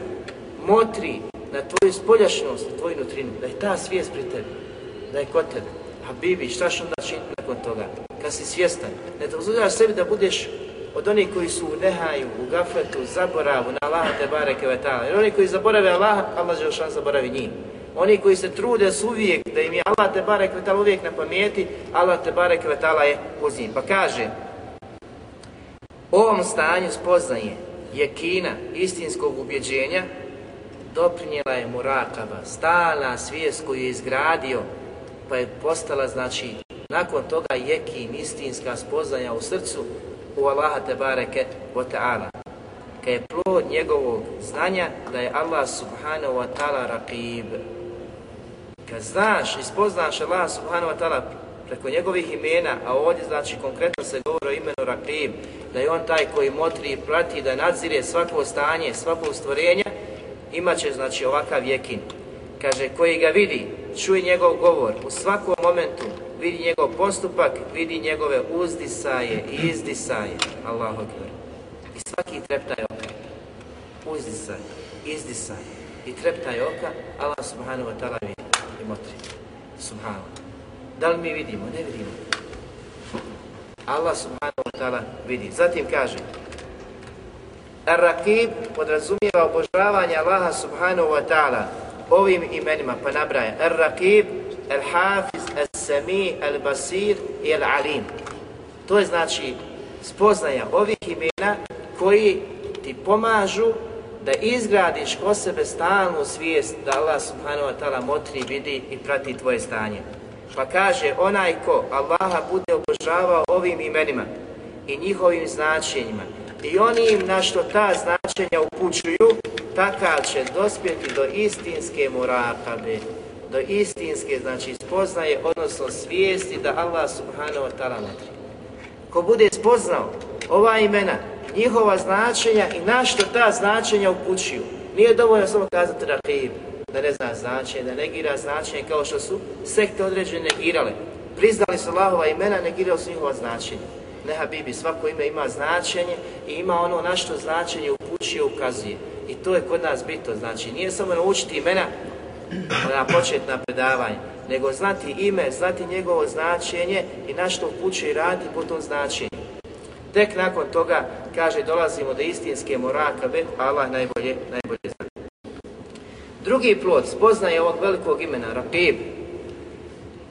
motri na tvoju spoljašnjost, na tvoju nutrinu, da je ta svijest pri tebi, da je kod tebe. A bibi, šta što onda činiti nakon toga? Kad si svjestan, ne dozvoljavaš sebi da budeš od onih koji su u nehaju, u gafletu, zaboravu na Allaha te bareke Jer oni koji zaborave Allaha, Allah vam zaboravi njih. Oni koji se trude su uvijek, da im je Allah te barek ta'ala uvijek na pamijeti, Allah te barek vetala je uz njih. Pa kaže, ovom stanju spoznaje je kina istinskog ubjeđenja doprinjela je mu rakaba, stalna svijest koju je izgradio, pa je postala, znači, nakon toga jekin, istinska spoznanja u srcu u Allaha tebareke bareke wa ta'ala. je plod njegovog znanja da je Allah subhanahu wa ta'ala raqib. Kad znaš i spoznaš Allah subhanahu wa ta'ala preko njegovih imena, a ovdje znači konkretno se govori o imenu raqib, da je on taj koji motri i prati, da nadzire svako stanje, svako stvorenje, imat će znači ovakav vjekin. Kaže, koji ga vidi, čuj njegov govor, u svakom momentu vidi njegov postupak, vidi njegove uzdisaje i izdisaje. Allahu akbar. I svaki treptaj oka. Uzdisaj, izdisaj i treptaj oka, Allah subhanahu wa ta'ala vidi i motri. Subhanahu. Da li mi vidimo? Ne vidimo. Allah subhanahu wa ta'ala vidi. Zatim kaže, Ar-Rakib podrazumijeva obožavanje Allaha subhanahu wa ta'ala ovim imenima, pa nabraja. Ar-Rakib, Al-Hafiz, Al-Sami, Al-Basir i Al-Alim. To je znači spoznaja ovih imena koji ti pomažu da izgradiš ko sebe stalnu svijest da Allah subhanahu wa ta'ala motri, vidi i prati tvoje stanje. Pa kaže onaj ko Allaha bude obožavao ovim imenima i njihovim značenjima, i onim na što ta značenja upućuju, takav će dospjeti do istinske murakabe, do istinske, znači, spoznaje, odnosno svijesti da Allah subhanahu wa ta'ala Ko bude spoznao ova imena, njihova značenja i na što ta značenja upućuju, nije dovoljno samo kazati rakib, da ne zna značenje, da negira značenje kao što su sekte određene negirale. Priznali su Allahova imena, negirali su njihova značenja. Ne Habibi, svako ime ima značenje i ima ono na što značenje upućuje, ukazuje. I to je kod nas bitno znači nije samo naučiti imena na početna predavanja, nego znati ime, znati njegovo značenje i na što upućuje raditi po tom značenju. Tek nakon toga, kaže, dolazimo do istinske moraka Allah najbolje, najbolje zna. Drugi plod spoznaje ovog velikog imena, rabib,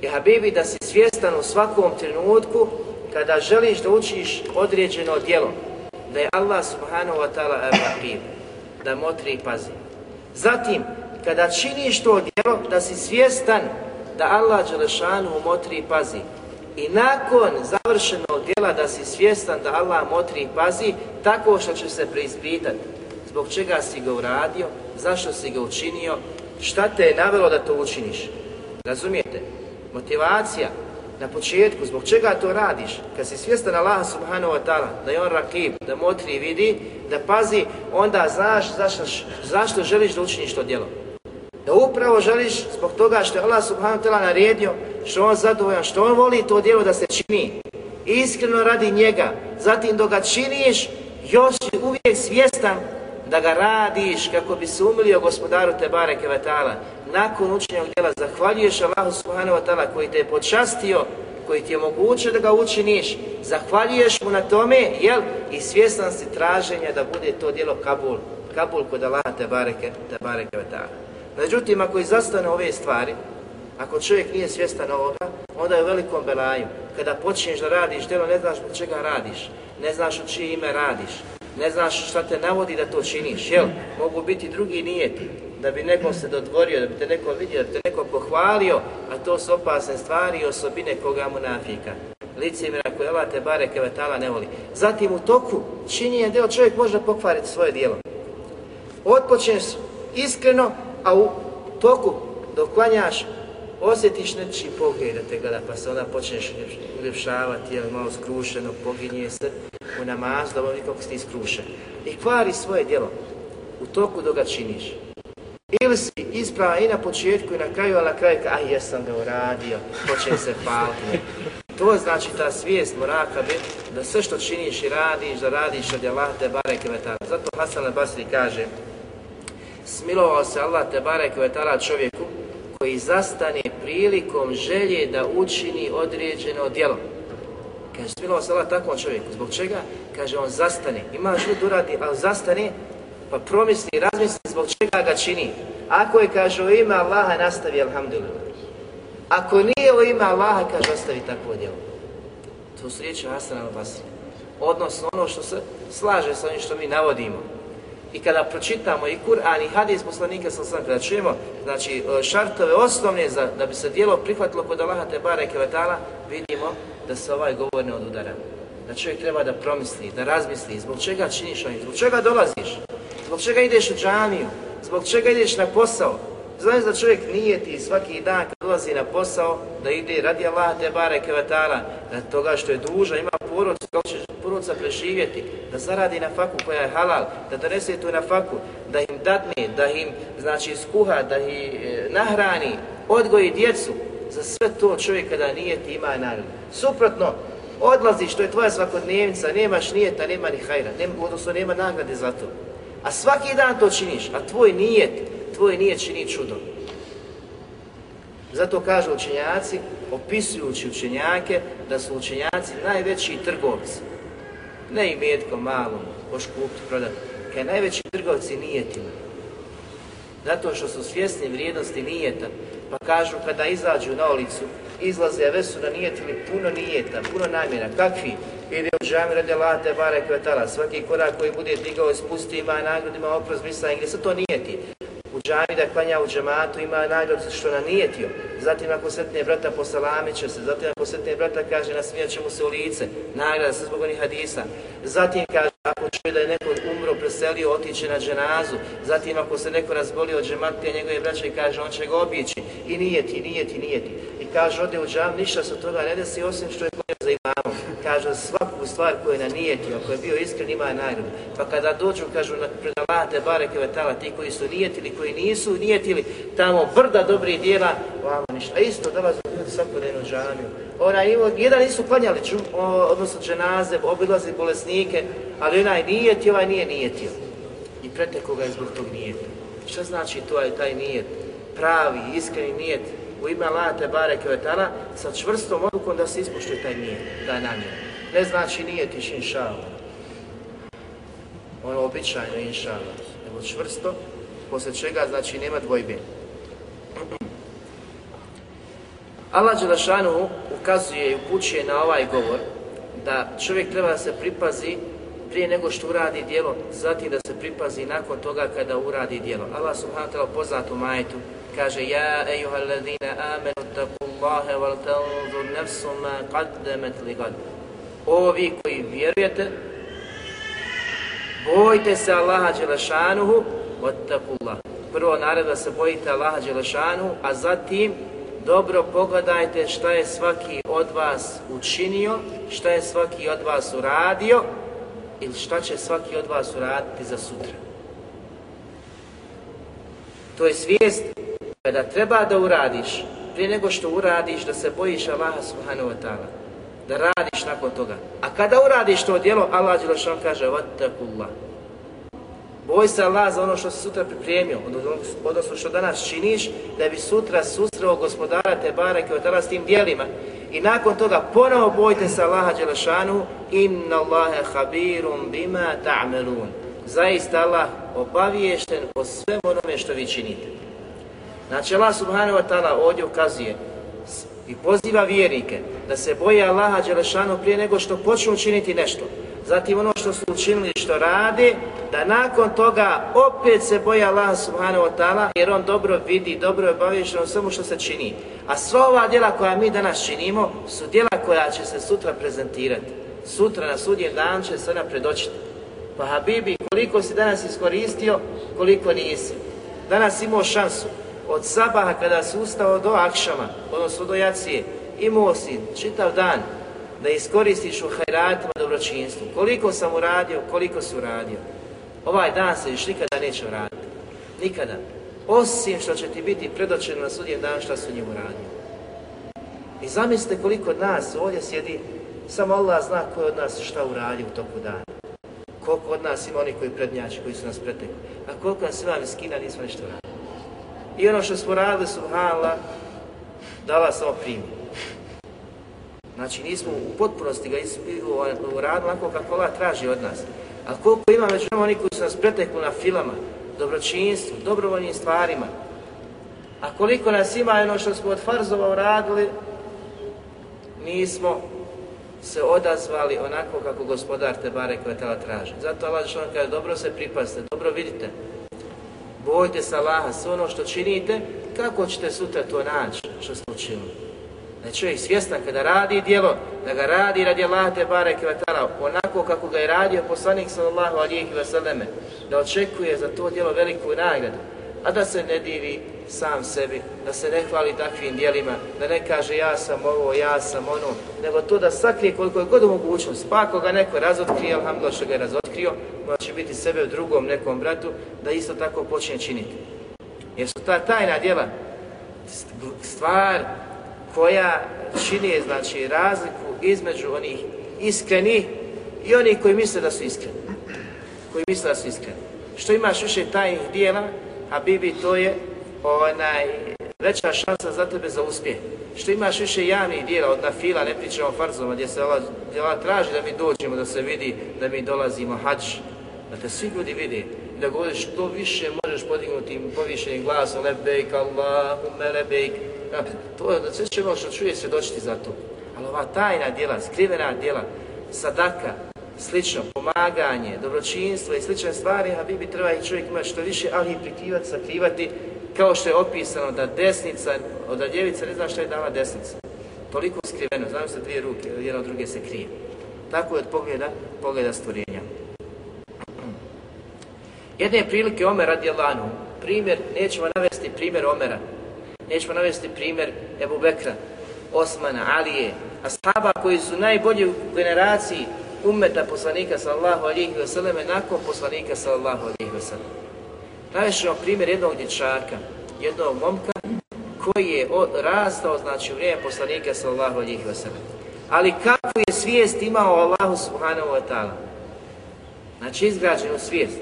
je Habibi da si svjestan u svakom trenutku kada želiš da učiš određeno djelo, da je Allah subhanahu wa ta'ala da motri i pazi. Zatim, kada činiš to djelo, da si svjestan da Allah Đelešanu motri i pazi. I nakon završenog djela da si svjestan da Allah motri i pazi, tako što će se preispitati zbog čega si ga uradio, zašto si ga učinio, šta te je navelo da to učiniš. Razumijete? Motivacija na početku, zbog čega to radiš? Kad si svjestan Allaha subhanahu wa ta'ala, da je on rakib, da motri i vidi, da pazi, onda znaš zašto, zašto želiš da učiniš to djelo. Da upravo želiš zbog toga što je Allah subhanahu wa ta'ala naredio, što on zadovoljan, što on voli to djelo da se čini. Iskreno radi njega, zatim dok ga činiš, još si uvijek svjestan da ga radiš kako bi se umilio gospodaru Tebare Kevetala, nakon učenjog djela zahvaljuješ Allahu subhanahu wa ta'ala koji te je počastio, koji ti je moguće da ga učiniš, zahvaljuješ mu na tome, jel? I svjestan si traženja da bude to djelo Kabul, Kabul kod Allaha te bareke, te bareke Međutim, ako izastane ove stvari, ako čovjek nije svjestan ovoga, onda je u velikom belaju. Kada počinješ da radiš djelo, ne znaš od čega radiš, ne znaš u čije ime radiš, ne znaš šta te navodi da to činiš, jel? Mogu biti drugi nijeti, da bi nekom se dodvorio, da bi te neko vidio, da bi te neko pohvalio, a to su opasne stvari i osobine koga munafika. Licimira koje ova te bare kevetala ne voli. Zatim u toku čini je deo čovjek može pokvariti svoje djelo. Otpočneš iskreno, a u toku dok klanjaš osjetiš nečiji pogled da te gleda, pa se onda počneš uljepšavati, jel, malo skrušeno, poginje se u namaz, da nikako ti skrušen. I kvari svoje djelo u toku dok ga činiš. Ili si ispravan i na početku i na kraju, a na kraju ka, aj jesam ga uradio, hoće se faliti. To znači ta svijest moraka biti da sve što činiš i radiš, da radiš od Allah te barek Zato Hasan al-Basri kaže Smilovao se Allah te barek čovjeku koji zastane prilikom želje da učini određeno djelo. Kaže, smilovao se Allah takvom čovjeku. Zbog čega? Kaže, on zastane. Ima želju da uradi, ali zastane pa promisli, razmisli zbog čega ga čini. Ako je, kaže, o ime Allaha nastavi, alhamdulillah. Ako nije o ima Allaha, kaže, ostavi takvo djelo. To su riječi Hasan al-Basri. Odnosno ono što se slaže sa onim što mi navodimo. I kada pročitamo i Kur'an i hadis poslanika sa sam čujemo, znači e, šartove osnovne za, da bi se djelo prihvatilo kod Allaha te bare vidimo da se ovaj govor ne odudara. Da čovjek treba da promisli, da razmisli zbog čega činiš ovim, ono, zbog čega dolaziš. Zbog čega ideš u džaniju, Zbog čega ideš na posao? Znaš da čovjek nije ti svaki dan kad dolazi na posao da ide radi Allah te bare kevetala, da toga što je duža, ima porodicu, da će porodca preživjeti, da zaradi na faku koja je halal, da donese tu na faku, da im dadne, da im znači skuha, da ih e, nahrani, odgoji djecu. Za sve to čovjek kada nije ti ima nagradu. Suprotno, odlazi što je tvoja svakodnevnica, nemaš nijeta, nema ni hajra, nema, odnosno nema nagrade za to a svaki dan to činiš, a tvoj nijet, tvoj nijet čini čudo. Zato kažu učenjaci, opisujući učenjake, da su učenjaci najveći trgovci. Ne i mjetko malom, hoš kupiti, prodati, kaj najveći trgovci nijetima. Zato što su svjesni vrijednosti nijeta, pa kažu kada izađu na ulicu, izlaze, vesu na nijetili, puno nijeta, puno namjera. Kakvi? Ili u džami radi Late, bare kvetala, svaki korak koji bude digao i spustio ima nagrodima, oprost misla, gdje se to nijeti. U je klanja u džematu, ima nagradu što nanijetio. Zatim ako sretne brata posalamit će se, zatim ako sretne brata kaže nasmijat će mu se u lice, nagrada se zbog onih hadisa. Zatim kaže ako čuje da je neko umro, preselio, otiće na dženazu. Zatim ako se neko razbolio od džematija njegove braće kaže on će ga obići i nijeti, nijeti, nijeti. Kaže, ode u džam, ništa se toga ne desi, osim što je klanio za imamo. Kaže, svaku stvar koju je nanijetio, koji je bio iskren, ima nagradu. Pa kada dođu, kažu, na predavate Barek bareke ti koji su nijetili, koji nisu nijetili, tamo brda dobrih dijela, vama ništa. Isto dolaze ljudi svakodnevno u džamiju. Onaj, jedan nisu klanjali, odnosno dženaze, obilazi bolesnike, ali onaj nijetio, ovaj nije nijetio. I preteko koga je zbog tog nijeta. Šta znači to taj nijet? Pravi, iskreni nijet, u ime Allah te bareke sa čvrstom odlukom da se ispušte taj nije, da namjer. Ne znači nije tiš inša Ono običajno inša nego čvrsto, poslije čega znači nema dvojbe. Allah Đelešanu ukazuje i upućuje na ovaj govor da čovjek treba da se pripazi prije nego što uradi djelo, zatim da se pripazi nakon toga kada uradi djelo. Allah subhanahu wa ta'ala poznat majetu Kaže, ja ejuha amenu wal tanzur ma qaddamat koji vjerujete, bojte se Allaha Đelešanuhu, ottakullah. Prvo naredba se bojite Allaha Đelešanuhu, a zatim dobro pogledajte šta je svaki od vas učinio, šta je svaki od vas uradio i šta će svaki od vas uraditi za sutra. To je svijest kada treba da uradiš, prije nego što uradiš, da se bojiš Allaha subhanahu wa ta'ala. Da radiš nakon toga. A kada uradiš to djelo, Allah Đelešan kaže vatakullah. Boj se Allah za ono što si sutra pripremio, odnosno što danas činiš, da bi sutra susreo gospodara te barake od s tim dijelima. I nakon toga ponovo bojte se Allaha Đelešanu, inna Allahe habirum bima ta'melun. Zaista Allah obaviješten o svemu onome što vi činite. Znači Allah subhanahu wa ta'ala ovdje ukazuje i poziva vjernike da se boje Allaha Đelešanu prije nego što počnu učiniti nešto. Zatim ono što su učinili što rade, da nakon toga opet se boje Allaha subhanahu wa ta'ala jer on dobro vidi, dobro je bavio samo svemu što se čini. A sva ova djela koja mi danas činimo su djela koja će se sutra prezentirati. Sutra na sudnjem dan će se ona predočiti. Pa Habibi, koliko si danas iskoristio, koliko nisi. Danas imao šansu od sabaha kada se ustao do akšama, odnosno do jacije, imao si čitav dan da iskoristiš u hajratima dobročinstvu. Koliko sam uradio, koliko si uradio. Ovaj dan se još nikada neće uraditi. Nikada. Osim što će ti biti predočeno na sudjem dan što su njim uradio. I zamislite koliko od nas ovdje sjedi, samo Allah zna ko od nas šta uradio u toku dana. Koliko od nas ima oni koji prednjači, koji su nas pretekli. A koliko nas ima miskina, nismo ništa uradili i ono što smo radili, Hala, da vas samo primi. Znači nismo u potpunosti ga ovaj, uradili onako kako Allah traži od nas. A koliko ima među nama oni koji su nas pretekli na filama, dobročinstvu, dobrovoljnim stvarima. A koliko nas ima ono što smo od farzova uradili, nismo se odazvali onako kako gospodar te bare koja tela traži. Zato Allah kaže, dobro se pripazite, dobro vidite, Bojte se Allaha, sve ono što činite, kako ćete sutra to naći što ste učinili? Da znači, je čovjek svjestan kada radi djelo, da ga radi radi Allaha te barek onako kako ga je radio poslanik sallallahu alijek i da očekuje za to djelo veliku nagradu a da se ne divi sam sebi, da se ne hvali takvim dijelima, da ne kaže ja sam ovo, ja sam ono, nego to da sakrije koliko je god mogućnost. Pa ako ga neko razotkrije, alhamdulillah što ga je razotkrio, može će biti sebe u drugom nekom bratu, da isto tako počne činiti. Jer su ta tajna djela stvar koja čini znači razliku između onih iskrenih i onih koji misle da su iskreni. Koji misle da su iskreni. Što imaš više tajnih dijela, a bibi to je onaj veća šansa za tebe za uspjeh. Što imaš više javnih dijela od nafila, ne pričamo o farzoma, gdje se ova traži da mi dođemo, da se vidi, da mi dolazimo hač. da te svi ljudi vidi, da govoriš što više možeš podignuti povišenim glasom, lebejk, Allahume lebejk, to je ono, sve ono što čuje svjedočiti za to. Ali ova tajna djela, skrivena djela, sadaka, slično, pomaganje, dobročinstvo i slične stvari, a bi treba i čovjek imati što više, ali i prikrivati, sakrivati, kao što je opisano da desnica, da ljevica ne zna što je dava desnica. Toliko skriveno, znam se dvije ruke, jedna od druge se krije. Tako je od pogleda, pogleda stvorenja. Jedne prilike Omer radi Alanu, primjer, nećemo navesti primjer Omera, nećemo navesti primjer Ebu Bekra, Osmana, Alije, ashaba koji su najbolji u generaciji umeta poslanika sallallahu alihi vseleme nakon poslanika sallallahu alihi vseleme. Navješću vam primjer jednog dječaka, jednog momka koji je rastao znači, u vrijeme poslanika sallallahu alihi vseleme. Ali kakvu je svijest imao Allahu subhanahu wa ta'ala? Znači izgrađenu svijest.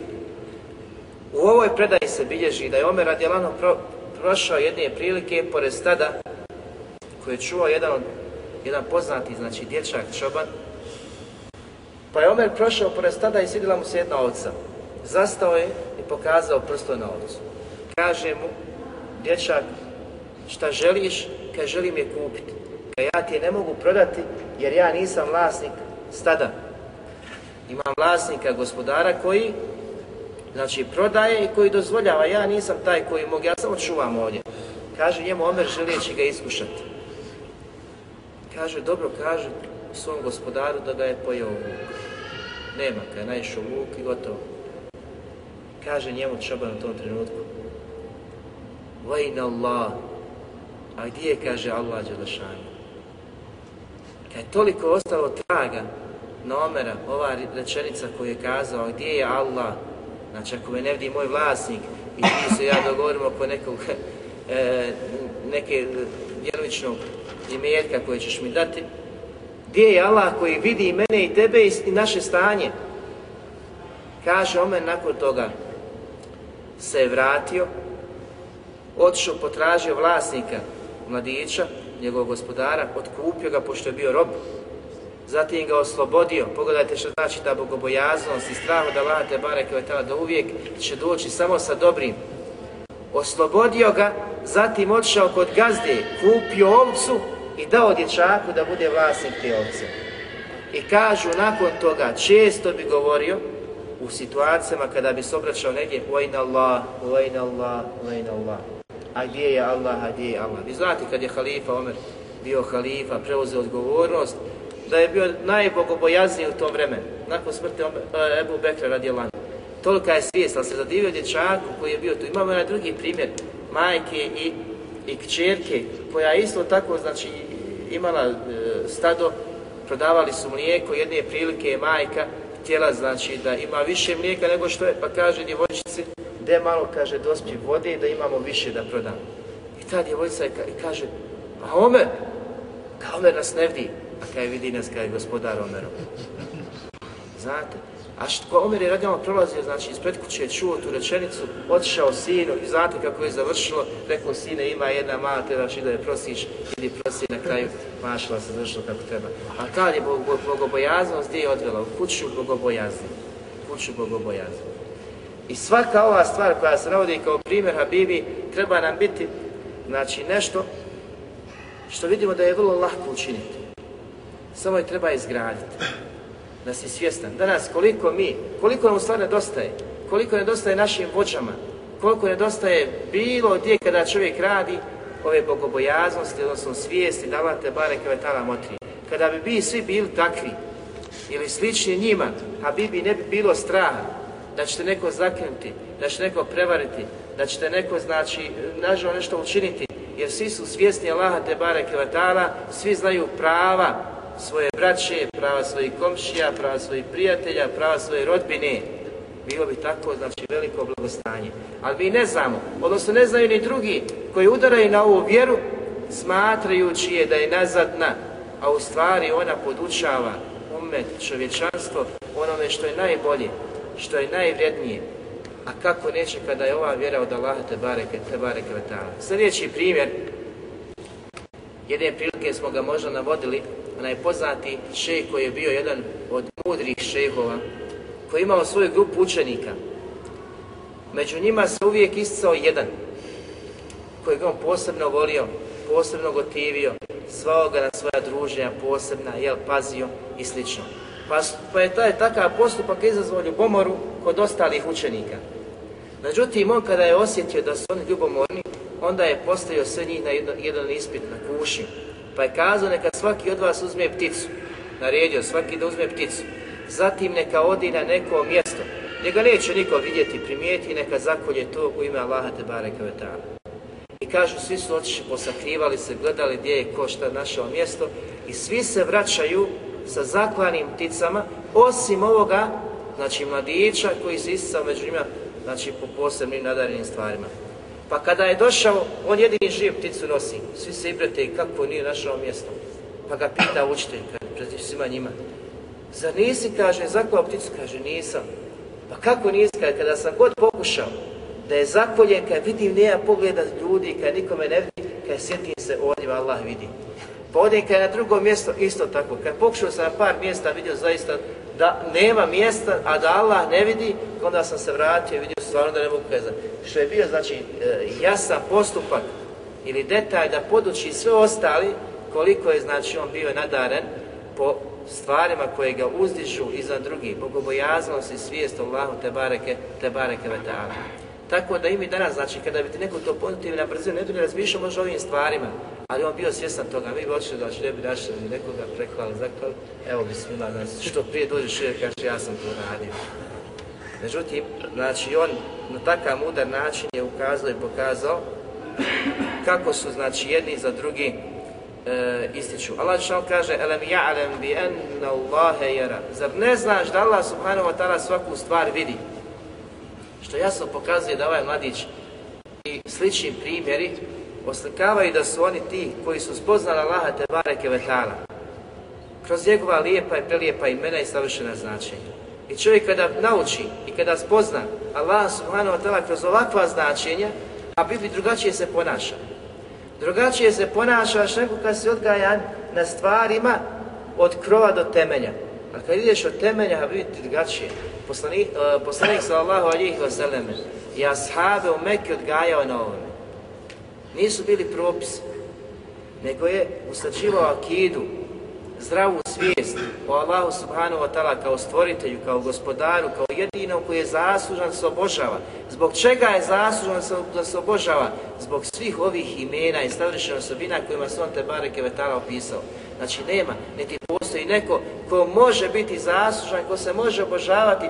U ovoj predaji se bilježi da je Omer Adjelano pro, prošao jedne prilike pored stada koje je čuo jedan, jedan poznati znači dječak čoban pa je Omer prošao pored stada i sjedila mu se jedna ovca. Zastao je i pokazao prsto na ovcu. Kaže mu, dječak, šta želiš? Kaj želim je kupiti. Kaj ja ti je ne mogu prodati jer ja nisam vlasnik stada. Imam vlasnika, gospodara koji znači prodaje i koji dozvoljava. Ja nisam taj koji mogu, ja samo čuvam ovdje. Kaže njemu Omer želijeći ga iskušati. Kaže, dobro, kaže svom gospodaru da ga je pojao vuk. Nema ga, naišao vuk i gotovo. Kaže njemu čoban u tom trenutku, Vajna Allah, a gdje je, kaže Allah Đelešanu? Kad je toliko ostalo traga na Omera, ova rečenica koju je kazao, gdje je Allah? Znači, ako me ne vidi moj vlasnik i mi se ja dogovorim oko nekog, e, neke e, djelovičnog imetka koje ćeš mi dati, gdje je Allah koji vidi mene i tebe i naše stanje? Kaže Omen nakon toga se je vratio, otišao, potražio vlasnika mladića, njegovog gospodara, otkupio ga pošto je bio rob, zatim ga oslobodio. Pogledajte što znači ta bogobojaznost i strah da Allaha te bareke da uvijek će doći samo sa dobrim. Oslobodio ga, zatim otišao kod gazde, kupio ovcu i dao dječaku da bude vlasnik te ovce. I kažu nakon toga, često bi govorio u situacijama kada bi se obraćao negdje Vajna Allah, Allah, Allah. A gdje je Allah, a gdje je Allah. Vi znate kad je halifa Omer bio halifa, preuzeo odgovornost, da je bio najbogobojazniji u tom vremenu, nakon smrti e, Ebu Bekra Lani. Tolika je svijest, ali se zadivio dječaku koji je bio tu. Imamo jedan drugi primjer majke i i kćerke koja je isto tako znači imala e, stado, prodavali su mlijeko, jedne prilike je majka htjela znači da ima više mlijeka nego što je, pa kaže djevojčici, de malo kaže dospi vode da imamo više da prodamo. I ta djevojčica kaže, a ome, kao nas ne vidi, a kaj vidi nas kaj gospodar Omerom. Znate, a što Omer je radijalno prolazio, znači ispred kuće je čuo tu rečenicu, otišao sinu i znate kako je završilo, rekao sine ima jedna mala, trebaš da je prosiš, ili prosi na kraju, mašala se završilo kako treba. A ta je bogobojaznost gdje je odvela? U kuću bogobojazni. Kuću bogobojazni. I svaka ova stvar koja se navodi kao primjer Habibi, treba nam biti znači nešto što vidimo da je vrlo lako učiniti. Samo je treba izgraditi da si svjestan danas koliko mi, koliko nam u nedostaje, koliko nedostaje našim vođama, koliko nedostaje bilo gdje kada čovjek radi ove bogobojaznosti, odnosno svijesti, davate bare tala motri. Kada bi vi svi bili takvi ili slični njima, a bi bi ne bi bilo straha da ćete neko zakrenuti, da ćete neko prevariti, da ćete neko, znači, nažal nešto učiniti, jer svi su svjesni Allaha te bare svi znaju prava svoje braće, prava svojih komšija, prava svojih prijatelja, prava svoje rodbine. Bilo bi tako, znači, veliko blagostanje. Ali mi ne znamo, odnosno ne znaju ni drugi koji udaraju na ovu vjeru, smatrajući je da je nazadna, a u stvari ona podučava umet, čovječanstvo, onome što je najbolje, što je najvrednije. A kako neće kada je ova vjera od Allaha te bareke, te bareke Sljedeći primjer, jedne prilike smo ga možda navodili, Najpoznati poznati koji je bio jedan od mudrih šehova, koji je imao svoju grupu učenika. Među njima se uvijek iscao jedan, kojeg on posebno volio, posebno gotivio, svao ga na svoja druženja posebna, jel, pazio i slično. Pa, pa je taj takav postupak izazvao ljubomoru kod ostalih učenika. Međutim, on kada je osjetio da su oni ljubomorni, onda je postavio sve njih na jedan ispit, na kuši. Pa je kazao neka svaki od vas uzme pticu. Naredio svaki da uzme pticu. Zatim neka odi na neko mjesto gdje ga neće niko vidjeti, primijeti, neka zakolje to u ime Allaha te bareka I kažu, svi su oči posakrivali se, gledali gdje je ko šta našao mjesto i svi se vraćaju sa zaklanim pticama, osim ovoga, znači mladića koji se isticao među njima, znači po posebnim nadarenim stvarima. Pa kada je došao, on jedini živ pticu nosi. Svi se ibrate i kako nije našao mjesto. Pa ga pita učitelj, kaže, pred svima njima. Zar nisi, kaže, zaklao pticu? Kaže, nisam. Pa kako nisi, kaže, kada sam god pokušao da je zakoljen, kada vidim nema pogleda ljudi, kada nikome ne vidim, kada sjetim se ovdje, Allah vidi. Pa odem kad je na drugo mjesto, isto tako. kada pokušao sam na par mjesta, vidio zaista da nema mjesta, a da Allah ne vidi, onda sam se vratio i vidio stvarno da ne mogu kazati. Što je bio, znači, e, jasan postupak ili detalj da poduči sve ostali koliko je, znači, on bio nadaren po stvarima koje ga uzdižu iza drugih, bogobojaznost i svijest Allahu te bareke, te bareke vetana. Tako da i mi danas, znači, kada bi ti neko to pozitivno na brzinu, ne bi razmišljao možda o ovim stvarima, ali on bio svjestan toga, mi bi očeli da ne bi našli nekoga preklali, zato evo bi svima nas, što prije dođe šire, kaže ja sam to radio. Međutim, znači on na takav mudar način je ukazao i pokazao kako su znači jedni za drugi e, ističu. Allah što kaže Elem ja'lem bi enna Allahe jera. Zar ne znaš da Allah subhanahu wa ta'ala svaku stvar vidi? Što jasno pokazuje da ovaj mladić i slični primjeri oslikavaju da su oni ti koji su spoznali Allaha te bareke kroz njegova lijepa i prelijepa imena i savršena značenja. I čovjek kada nauči i kada spozna Allah subhanahu wa ta'ala kroz ovakva značenja, a bi drugačije se ponaša. Drugačije se ponaša nego kad si odgajan na stvarima od krova do temelja. A dakle, kad ideš od temelja, vidite drugačije. Poslanik, uh, poslanik sallallahu alihi wasallam i ashaabe u Mekke odgajao na ovome. Nisu bili propisi, nego je usačivao akidu, zdravu svijest o Allahu subhanahu wa ta'ala kao stvoritelju, kao gospodaru, kao jedinom koji je zaslužan se obožava. Zbog čega je zaslužan da se obožava? Zbog svih ovih imena i savršenih osobina kojima se on te bareke vetala opisao. Znači nema, niti postoji neko ko može biti zaslužan, ko se može obožavati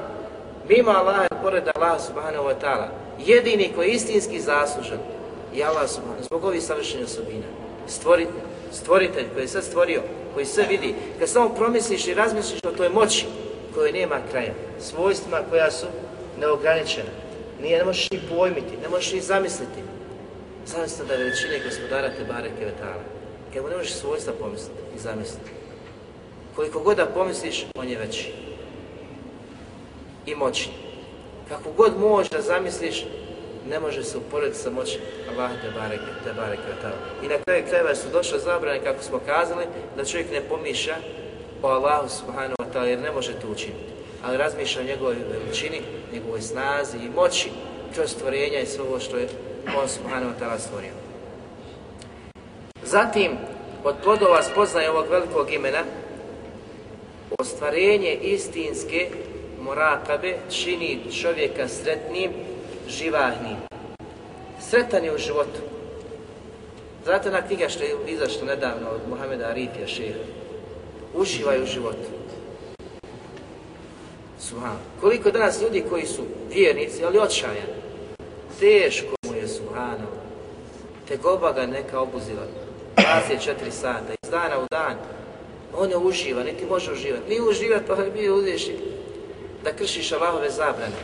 mimo Allaha pored Allaha subhanahu wa ta'ala. Jedini koji je istinski zaslužan je Allah subhanahu zbog ovih savršenih osobina. Stvoritelj, stvoritelj koji je sve stvorio, koji sve vidi. Kad samo promisliš i razmisliš o toj moći kojoj nema kraja, svojstvima koja su neograničena, nije, ne možeš ni pojmiti, ne možeš ni zamisliti. Zamislite da veličine gospodara te bareke vetala, kad ne možeš svojstva pomisliti i zamisliti. Koliko god da pomisliš, on je veći i moći. Kako god možeš da zamisliš, ne može se uporediti sa moći Allah te barek, te barek I na kraju krajeva su došle zabrane, kako smo kazali, da čovjek ne pomiša o Allahu subhanahu wa ta'ala, jer ne može to učiniti. Ali razmišlja o njegovoj veličini, njegovoj snazi i moći kroz stvorenja i sve ovo što je on subhanahu wa ta'ala stvorio. Zatim, od plodova spoznaje ovog velikog imena ostvarenje istinske morakabe čini čovjeka sretnim, živahnim. Sretan je u životu. Znate na knjiga što je izašla nedavno od Muhameda Arifija šeha. Uživaju u životu. Subhan. Koliko danas ljudi koji su vjernici, ali očajani, teško mu je te Tegoba ga neka obuzila 24 sata, iz dana u dan, on ne uživa, niti može uživati. Nije uživati, pa bi uđeš da kršiš Allahove zabrane.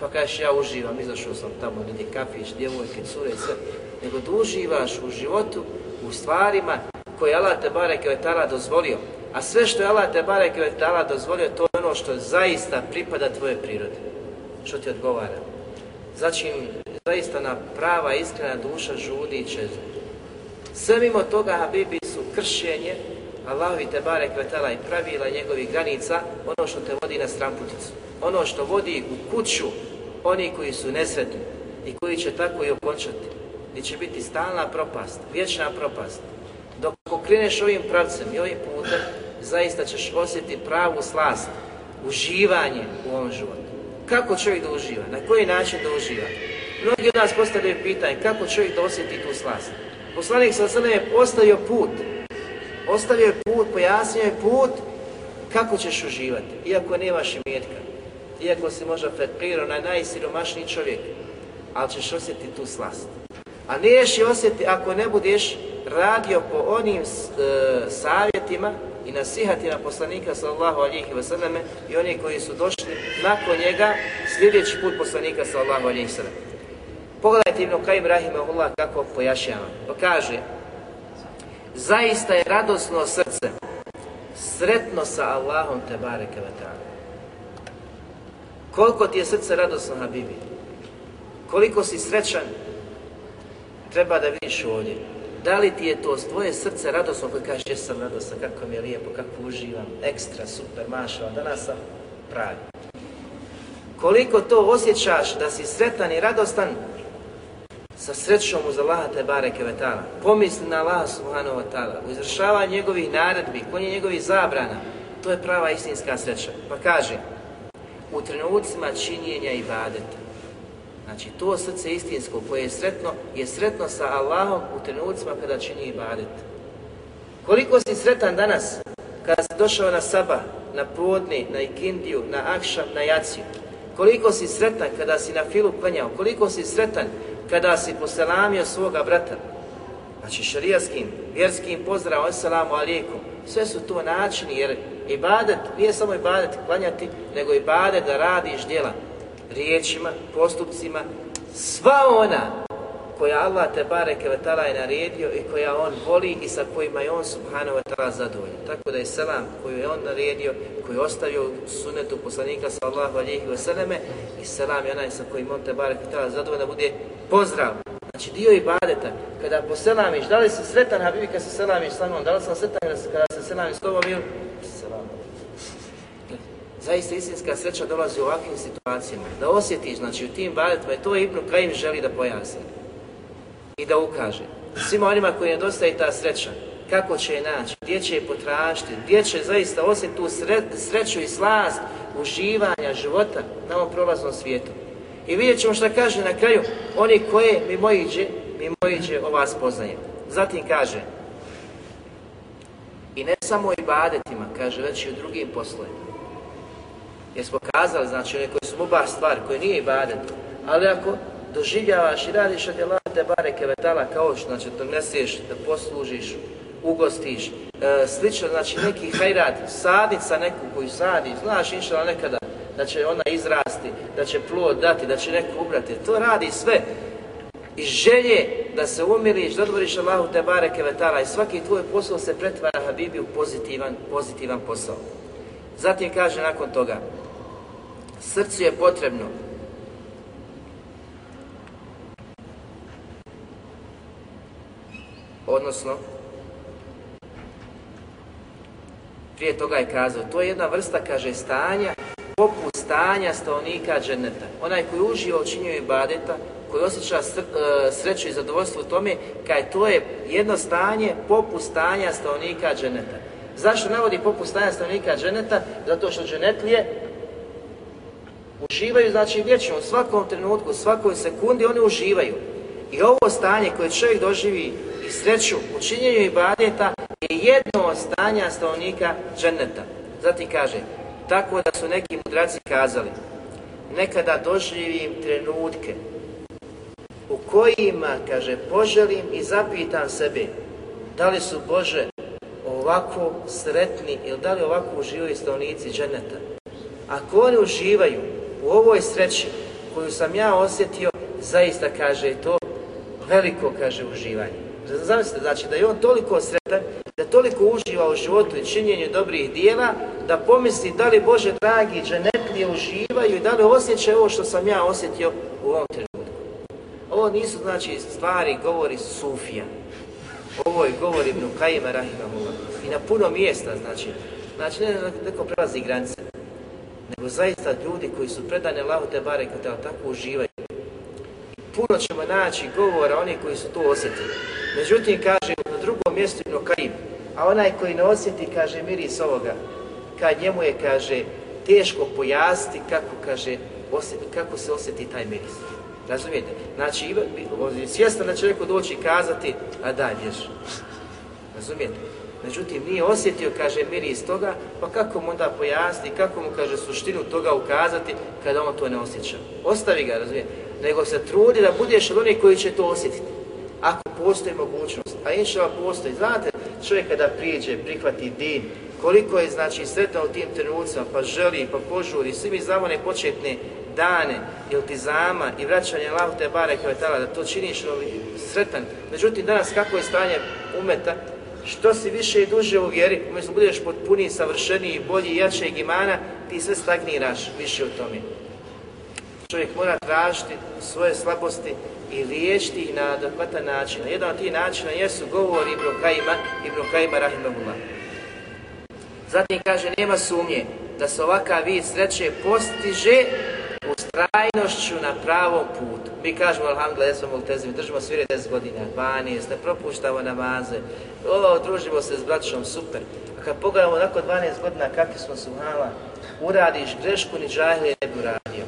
Pa kažeš, ja uživam, izašao sam tamo, gdje kafić, djevojke, cure, sve. Nego da uživaš u životu, u stvarima koje je Allah te barek je dozvolio. A sve što je Allah te barek je dozvolio, to je ono što zaista pripada tvoje prirode. Što ti odgovara. Znači, zaista na prava, iskrena duša žudi će sve mimo toga Habibi su kršenje Allahovi te barek vetala i pravila njegovih granica, ono što te vodi na stramputicu. Ono što vodi u kuću oni koji su nesretni i koji će tako i okončati. Gdje će biti stalna propast, vječna propast. Dok okreneš ovim pravcem i ovim putem, zaista ćeš osjeti pravu slast, uživanje u ovom životu. Kako čovjek da uživa? Na koji način da uživa? Mnogi od nas postavljaju pitanje kako čovjek da osjeti tu slast. Poslanik sa sebe je ostavio put. Ostavio je put, pojasnio je put kako ćeš uživati, iako nemaš imetka. Iako si možda fekirao na najsiromašniji čovjek, ali ćeš osjetiti tu slast. A niješ osjeti ako ne budeš radio po onim e, savjetima i nasihatima poslanika sallahu alihi wasallam i oni koji su došli nakon njega sljedeći put poslanika sallahu alihi wasallam. Pogledajte Ibn Kajim Rahimahullah kako pojašnjava. Pa kaže, zaista je radosno srce, sretno sa Allahom te bareke Koliko ti je srce radosno, Habibi? Koliko si srećan? Treba da vidiš ovdje. Da li ti je to tvoje srce radosno koji kažeš jesam radosan, kako mi je lijepo, kako uživam, ekstra, super, mašava, danas sam pravi. Koliko to osjećaš da si sretan i radostan, sa srećom uz Allaha te bareke ta'ala, Pomisli na Allaha subhanahu wa ta'ala, u njegovih naredbi, konje njegovih zabrana. To je prava istinska sreća. Pa kaže, u trenucima činjenja i badeta. Znači, to srce istinsko koje je sretno, je sretno sa Allahom u trenucima kada čini i badet. Koliko si sretan danas kada si došao na Saba, na Podni, na Ikindiju, na Akšam, na Jaciju? Koliko si sretan kada si na filu klanjao? Koliko si sretan kada si poselamio svoga brata, znači šarijaskim, vjerskim pozdravom, assalamu alaikum, sve su to načini jer ibadet, nije samo ibadet klanjati, nego ibadet da radiš djela riječima, postupcima, sva ona koja Allah te bareke ve je naredio i koja on voli i sa kojima je on subhanahu wa taala zadovoljan. Tako da je selam koju je on naredio, koji je ostavio sunetu poslanika sallallahu alejhi wa i selam je onaj sa kojim on te bareke ve da bude pozdrav. Znači dio i ibadeta, kada poselamiš, da li si sretan Habibi kad se selamiš sa mnom, da li sam sretan kada se selamiš s tobom ili Zaista istinska sreća dolazi u ovakvim situacijama, da osjetiš, znači u tim badetima, i to je Ibnu Kajim želi da pojasni i da ukaže. Svima onima koji nedostaje ta sreća, kako će je naći, gdje će je potražiti, gdje će zaista osjeti tu sreću i slast uživanja života na ovom prolaznom svijetu. I vidjet ćemo šta kaže na kraju oni koje mi mojiđe, mi mojiđe o vas poznaje. Zatim kaže i ne samo i badetima kaže već i o drugim poslovima. Jer smo kazali, znači one koji su muba stvar, koji nije i badet, ali ako doživljavaš i radiš od te bareke kevetala kao što znači nesiješ, da poslužiš, ugostiš, e, slično znači neki hajrat, sadica neku koju sadi, znaš inšala nekada, da će ona izrasti, da će plod dati, da će neko ubrati. To radi sve. I želje da se umiriš, da odvoriš Allahu te bareke vetara i svaki tvoj posao se pretvara Habibi u pozitivan, pozitivan posao. Zatim kaže nakon toga, srcu je potrebno odnosno prije toga je kazao, to je jedna vrsta, kaže, stanja popustanja stanja stanovnika dženeta. Onaj koji uživo i ibadeta, koji osjeća e, sreću i zadovoljstvo u tome, kaj to je jedno stanje poput stanja stanovnika dženeta. Zašto navodi poput stanja stanovnika dženeta? Zato što dženetlije uživaju, znači vječno, u svakom trenutku, u svakoj sekundi oni uživaju. I ovo stanje koje čovjek doživi i sreću u činjenju ibadeta je jedno od stanja stanovnika dženeta. Zatim kaže, tako da su neki mudraci kazali, nekada doživim trenutke u kojima, kaže, poželim i zapitam sebe da li su Bože ovako sretni ili da li ovako uživaju stanovnici dženeta. Ako oni uživaju u ovoj sreći koju sam ja osjetio, zaista kaže to veliko, kaže, uživanje. Zamislite, znači da je on toliko sretan, da toliko uživa u životu i činjenju dobrih dijela, da pomisli da li Bože dragi dženetlije uživaju i da li osjećaju ovo što sam ja osjetio u ovom trenutku. Ovo nisu znači stvari, govori Sufija. Ovo je govori I na puno mjesta znači. Znači ne neko prelazi granice. Nego zaista ljudi koji su predane bare te bare tako uživaju. I puno ćemo naći govora oni koji su to osjetili. Međutim, kaže na drugom mjestu no Nukaim, a onaj koji ne osjeti, kaže, miris ovoga, Kad njemu je, kaže, teško pojasti kako, kaže, osjeti, kako se osjeti taj miris. Razumijete? Znači, svjestan da će neko doći kazati, a da, bježi. Razumijete? Međutim, nije osjetio, kaže, miris toga, pa kako mu onda pojasni, kako mu, kaže, suštinu toga ukazati kada on to ne osjeća. Ostavi ga, razumijete? Nego se trudi da budeš od onih koji će to osjetiti ako postoji mogućnost, a inšala postoji, znate, čovjek kada prijeđe, prihvati din, koliko je znači sretan u tim trenucima, pa želi, pa požuri, svi mi znamo ne početne dane, ili zama i vraćanje lahu te bare tala da to činiš sretan. Međutim, danas kako je stanje umeta, što si više i duže u vjeri, umjesto budeš potpuniji, savršeniji, bolji, jačeg imana, ti sve stagniraš više u tome. Čovjek mora tražiti svoje slabosti i liječiti ih na adekvatan način. Jedan od tih načina jesu govor Ibn Kajima, Ibn Kajima Rahimahullah. Zatim kaže, nema sumnje da se ovakav vid sreće postiže strajnošću na pravom putu. Mi kažemo, alhamdulillah, jesmo multezimi, držimo svire 10 godina, 12, ne propuštamo namaze, ovo družimo se s braćom, super. A kad pogledamo nakon 12 godina kakvi smo suhala, uradiš grešku, ni džahilije uradio.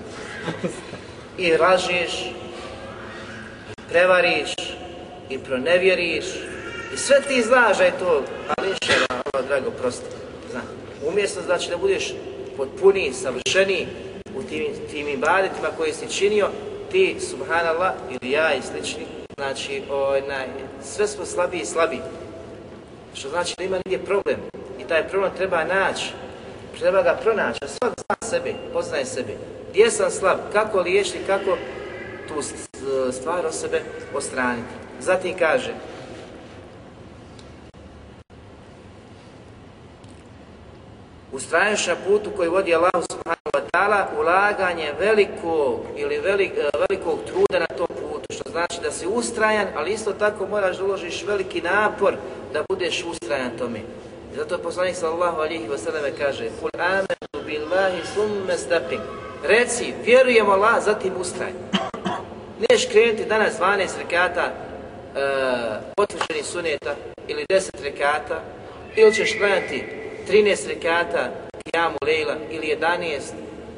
I lažiš, prevariš i pronevjeriš i sve ti znaš je to, ali ovo, ono, drago, prosto. Znam. Umjesto znači da budeš potpuniji, savršeniji u tim, tim koje koji si činio, ti, subhanallah, ili ja i slični, znači, ovaj, sve smo slabiji i slabiji. Što znači da ima nije problem. I taj problem treba naći. Treba ga pronaći. Svak zna sebe, poznaje sebe. Gdje sam slab? Kako liječiti? Kako tu stvar od sebe ostraniti? Zatim kaže Ustraješ na putu koji vodi Allah subhanahu wa ta'ala ulaganje velikog ili e, velikog truda na tom putu, što znači da si ustrajan, ali isto tako moraš da uložiš veliki napor da budeš ustrajan tome. Zato poslanik sallallahu alihi sallam kaže Kul amenu billahi summe Reci, vjerujem Allah, zatim ustraj. Neš krenuti danas 12 rekata e, potvrđenih suneta ili 10 rekata ili ćeš gledati 13 rekata Kijamu Leila ili 11,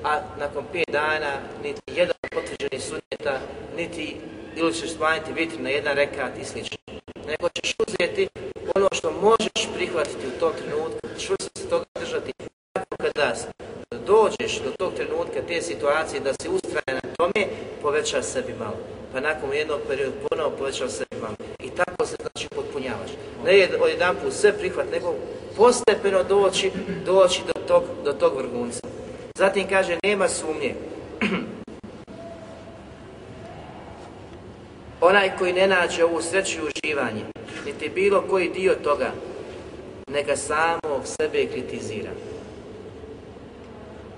a nakon 5 dana niti jedan potvrđeni suneta, niti ili ćeš smanjiti vitri na jedan rekat i slično. Nego ćeš uzeti ono što možeš prihvatiti u tom trenutku, čvrsto se toga držati, kada dođeš do tog trenutka, te situacije, da se ustraje na tome, poveća sebi malo. Pa nakon jednog perioda ponovo poveća sebi malo. I tako se znači potpunjavaš. Ne od jedan put sve prihvat, nego postepeno doći, doći do tog, do tog vrhunca. Zatim kaže, nema sumnje. Onaj koji ne nađe ovu sreću i uživanje, niti bilo koji dio toga, neka samog sebe kritizira.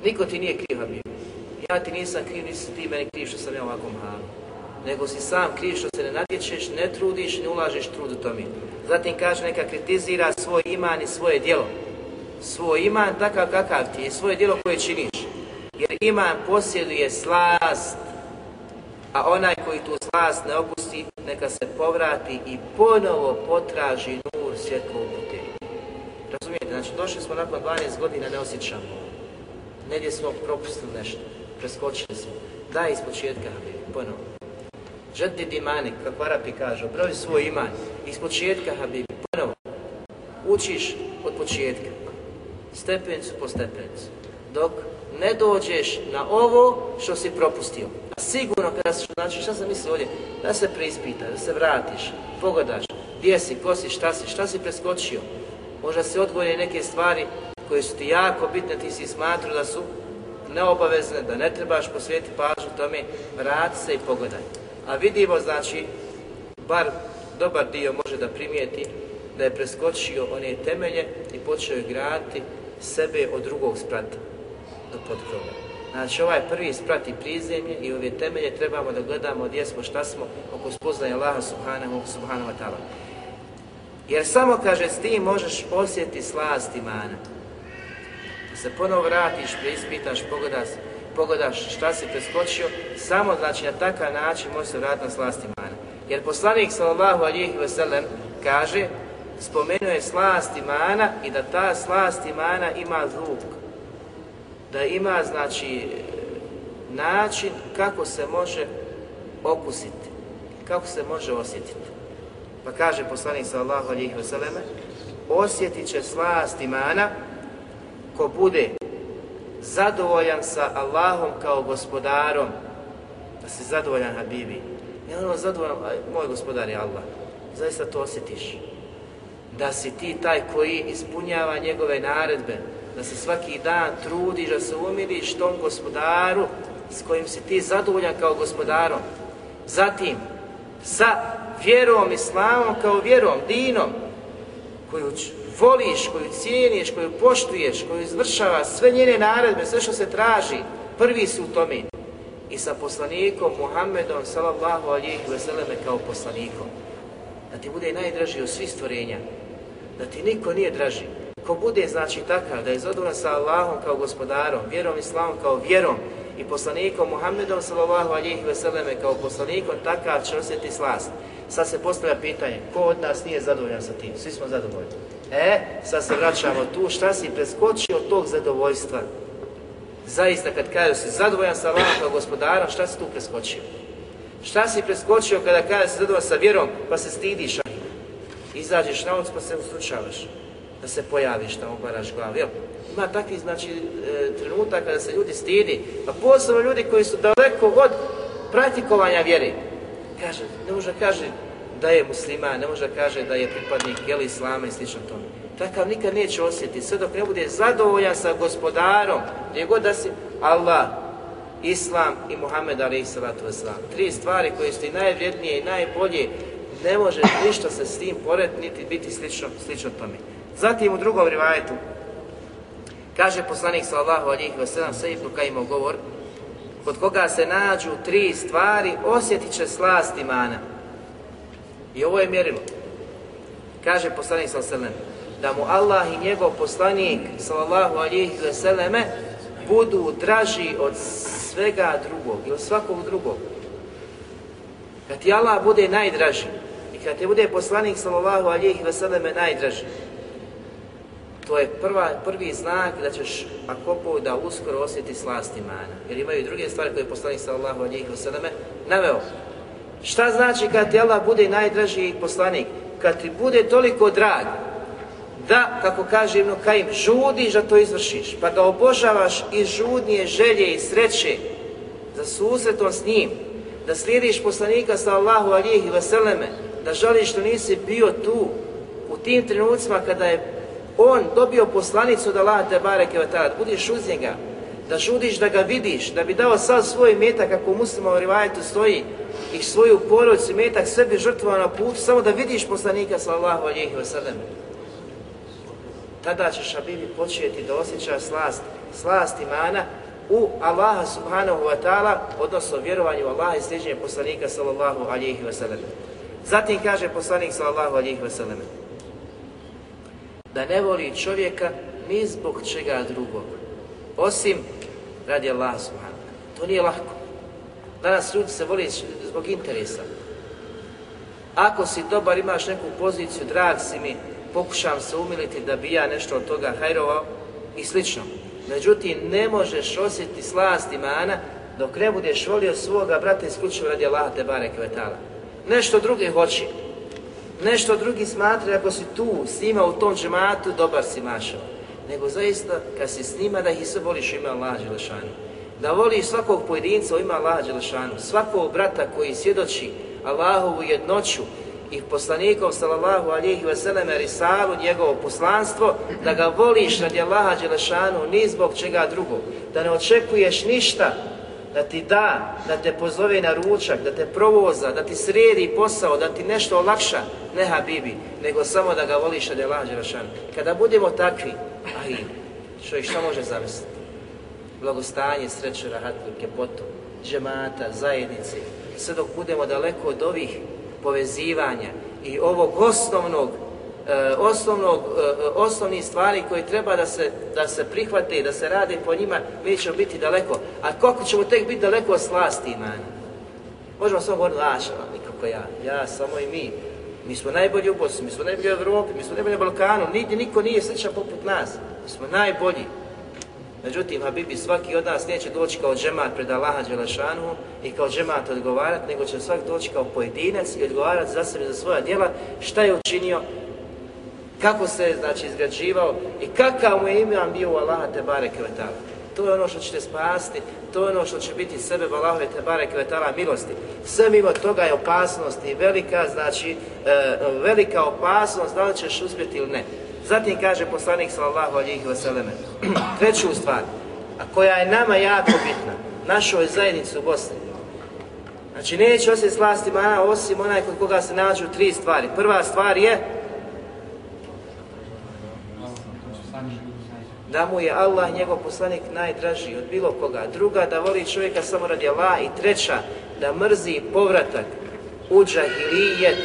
Niko ti nije kriv, Habib. Ja ti nisam kriv, nisi ti meni kriv što sam ja ovakvom Nego si sam kriv što se ne natječeš, ne trudiš, ne ulažeš trud u tome. Zatim kaže neka kritizira svoj iman i svoje djelo. Svoj iman takav kakav ti je, svoje djelo koje činiš. Jer iman posjeduje slast, a onaj koji tu slast ne opusti, neka se povrati i ponovo potraži nur svjetlo u Razumijete, znači došli smo nakon 12 godina, ne osjećamo negdje smo propustili nešto, preskočili smo. Daj iz početka, ponovo. Žrtvi dimani, kako Arapi kaže, broj svoj iman, iz početka, Habibi, ponovno Učiš od početka, stepenicu po stepenicu, dok ne dođeš na ovo što si propustio. A sigurno kada se, znači šta sam mislio ovdje, da se preispitaš, da se vratiš, pogodaš, gdje si, ko si, šta si, šta si preskočio. Možda se odgovorio neke stvari koje su ti jako bitne, ti si smatru da su neobavezne, da ne trebaš posvijeti pažnju tome, vrati se i pogledaj. A vidimo, znači, bar dobar dio može da primijeti da je preskočio one temelje i počeo igrati sebe od drugog sprata do podkroga. Znači ovaj prvi sprat i prizemlje i ove temelje trebamo da gledamo gdje smo, šta smo oko spoznaje Allaha subhanahu, subhanahu wa ta'ala. Jer samo, kaže, s tim možeš osjetiti slast imana se ponovo vratiš, preispitaš, pogledaš, šta si preskočio, samo znači na takav način može se vratiti na slasti mana. Jer poslanik sallallahu alihi wasallam kaže, spomenuo je slast imana i da ta slast imana ima zvuk. Da ima znači način kako se može okusiti, kako se može osjetiti. Pa kaže poslanik sallallahu alihi wasallam, osjetit će slast imana ko bude zadovoljan sa Allahom kao gospodarom, da si zadovoljan Habibi, ne ono zadovoljan, moj gospodar je Allah, zaista to osjetiš. Da si ti taj koji ispunjava njegove naredbe, da se svaki dan trudiš, da se umiriš tom gospodaru s kojim si ti zadovoljan kao gospodarom. Zatim, sa vjerom, islamom kao vjerom, dinom, koju voliš, koju cijeniš, koju poštuješ, koju izvršava, sve njene naredbe, sve što se traži, prvi su u tome. I sa poslanikom Muhammedom sallallahu alihi veseleme kao poslanikom. Da ti bude najdraži od svih stvorenja. Da ti niko nije draži. Ko bude znači takav da je zadovoljan sa Allahom kao gospodarom, vjerom Islamom kao vjerom i poslanikom Muhammedom sallallahu ve veseleme kao poslanikom, takav će osjetiti slast. Sad se postavlja pitanje, ko od nas nije zadovoljan sa tim? Svi smo zadovoljni. E, sad se vraćamo tu, šta si preskočio od tog zadovoljstva? Zaista, kad kažeš si zadovoljan sa kao gospodarom, šta si tu preskočio? Šta si preskočio kada kaže si zadovoljan sa vjerom, pa se stidiš? Izađeš na ulicu pa se ustručavaš, da se pojaviš tamo, obaraš pa glavu, jel? Ima takvih, znači, e, trenutak kada se ljudi stidi, pa posebno ljudi koji su daleko od pratikovanja vjeri. Kaže, ne može, kaže, da je musliman, ne može kaže da je pripadnik jel islama i slično tome. Takav nikad neće osjetiti, sve dok ne bude zadovoljan sa gospodarom, gdje god da si Allah, Islam i Muhammed alaih salatu Islam. Tri stvari koje su i najvrijednije i najbolje, ne može ništa se s tim pored niti biti slično, slično tome. Zatim u drugom rivajetu, kaže poslanik sallahu alihi wasallam, sve Ibnu Kajimov govor, kod koga se nađu tri stvari, osjetit će slast imana. I ovo je mjerilo. Kaže poslanik sallallahu da mu Allah i njegov poslanik sallallahu alejhi ve selleme budu draži od svega drugog od svakog drugog. Kad ti Allah bude najdraži i kad ti bude poslanik sallallahu alejhi ve selleme najdraži, to je prva, prvi znak da ćeš ako da uskoro osjeti slast imana. Jer imaju i druge stvari koje je poslanik sallallahu alejhi ve selleme naveo. Šta znači kad ti Allah bude najdraži poslanik? Kad ti bude toliko drag, da, kako kaže Ibn Kajim, žudiš da to izvršiš, pa da obožavaš i žudnije želje i sreće za susretom s njim, da slijediš poslanika sallahu alihi vseleme, da žališ što nisi bio tu, u tim trenucima kada je on dobio poslanicu da Allah te bareke budiš uz njega, da žudiš da ga vidiš, da bi dao sad svoj metak kako u rivajetu stoji, i svoju porodicu metak sebi žrtvovao na putu samo da vidiš poslanika sallallahu ve sellem. Tada ćeš abibi, početi da osjeća slast, slast imana u Allaha subhanahu wa ta'ala, odnosno vjerovanju Allaha i sliđenje poslanika sallallahu ve sellem. Zatim kaže poslanik sallallahu ve sellem da ne voli čovjeka ni zbog čega drugog, osim radi Allaha subhanahu. To nije lako. Danas ljudi se voli zbog interesa. Ako si dobar, imaš neku poziciju, drag si mi, pokušam se umiliti da bi ja nešto od toga hajrovao i slično. Međutim, ne možeš osjetiti slast imana dok ne budeš volio svoga brata isključivo radi Allaha te bare kvetala. Nešto drugi hoće. Nešto drugi smatra ako si tu s njima u tom džematu, dobar si mašao. Nego zaista kad si s njima da ih se voliš ima Allah Želešanu da voliš svakog pojedinca u ima Allaha Đelešanu svakog brata koji svjedoči Allahovu jednoću i poslanikom sallallahu alihi vseleme risalu, njegovo poslanstvo, da ga voliš radi Allaha Đelešanu, ni zbog čega drugog, da ne očekuješ ništa da ti da, da te pozove na ručak, da te provoza, da ti sredi posao, da ti nešto olakša, ne Habibi, nego samo da ga voliš radi Allaha Đelešanu. Kada budemo takvi, što čovjek što može zamisliti? blagostanje, sreću, rahatlu, kepotu, džemata, zajednice. sve dok budemo daleko od ovih povezivanja i ovog osnovnog, e, osnovnog e, e, osnovnih stvari koje treba da se, da se prihvate i da se rade po njima, mi ćemo biti daleko. A koliko ćemo tek biti daleko od slasti imana? Možemo samo govoriti, laša, nikako ja, ja samo i mi. Mi smo najbolji u Bosni, mi smo najbolji u Europi, mi smo najbolji u Balkanu, nigdje niko nije sličan poput nas. Mi smo najbolji. Međutim, Habibi, svaki od nas neće doći kao džemat pred Allaha Đelešanu i kao džemat odgovarat nego će svak doći kao pojedinac i odgovarat za sebe, za svoja djela, šta je učinio, kako se je znači, izgrađivao i kakav mu je imam bio u Allaha Tebare Kvetala. To je ono što ćete spasiti, to je ono što će biti sebe Allahove Tebare Kvetala milosti. Sve mimo toga je opasnost i velika, znači, e, velika opasnost da li ćeš uspjeti ili ne. Zatim kaže poslanik sallallahu alihi vseleme, treću stvar, a koja je nama jako bitna, našoj zajednici u Bosni. Znači neće osjeti slasti mana osim onaj kod koga se nađu tri stvari. Prva stvar je da mu je Allah, njegov poslanik, najdraži od bilo koga. Druga, da voli čovjeka samo radi Allah. I treća, da mrzi povratak u džahilijet,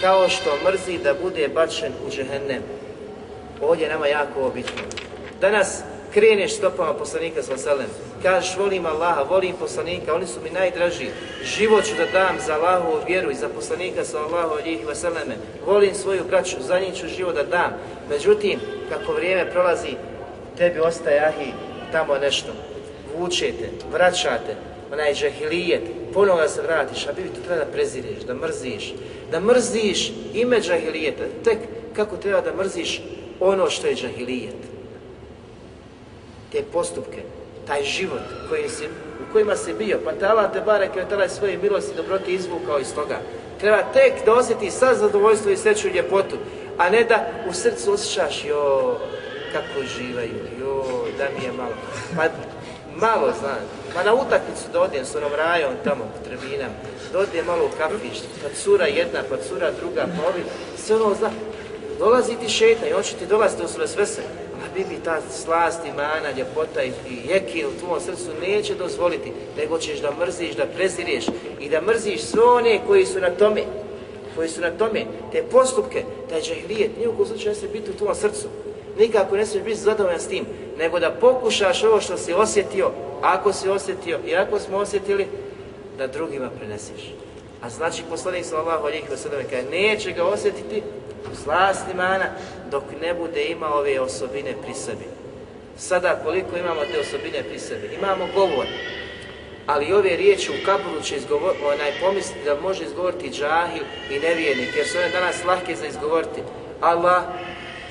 kao što mrzi da bude bačen u džehennem. Ovdje nama jako obično. Danas kreneš stopama poslanika sa selem, kažeš volim Allaha, volim poslanika, oni su mi najdraži, život ću da dam za Allahovu vjeru i za poslanika sa Allahu alijih vaseleme, volim svoju braću, za njih ću život da dam. Međutim, kako vrijeme prolazi, tebi ostaje ahi tamo nešto. Vučete, vraćate, onaj džahilijet, ponovo se vratiš, a bi to treba da prezireš, da mrziš, da mrziš ime džahilijeta, tek kako treba da mrziš ono što je džahilijet. Te postupke, taj život koji si, u kojima si bio, pa te Allah te barek je tala svoje milosti dobroti izvukao iz toga. Treba tek da osjeti sad zadovoljstvo i sreću ljepotu, a ne da u srcu osjećaš, jo, kako uživaju, joj, da mi je malo. Pa malo znam, pa na utakmicu da odem s onom rajom tamo u tribinama, malo u kafić, pa cura jedna, pa cura druga, pa ovi, sve ono zna. Dolazi ti šeta i on će ti dolaziti u sve sve, A Bibi ta slast, mana ljepota i jeki u tvojom srcu neće dozvoliti, nego ćeš da mrziš, da preziriješ i da mrziš sve one koji su na tome koji su na tome, te postupke, taj džahilijet, kojem slučaju se biti u tvojom srcu nikako ne smiješ biti zadovoljan s tim, nego da pokušaš ovo što si osjetio, ako si osjetio i ako smo osjetili, da drugima preneseš. A znači poslanik sallallahu alejhi ve sellem kaže neće ga osjetiti u slast mana dok ne bude imao ove osobine pri sebi. Sada koliko imamo te osobine pri sebi? Imamo govor. Ali ove riječi u kaburu će onaj pomisliti da može izgovoriti džahil i nevijenik, jer su one danas lahke za izgovoriti. Allah,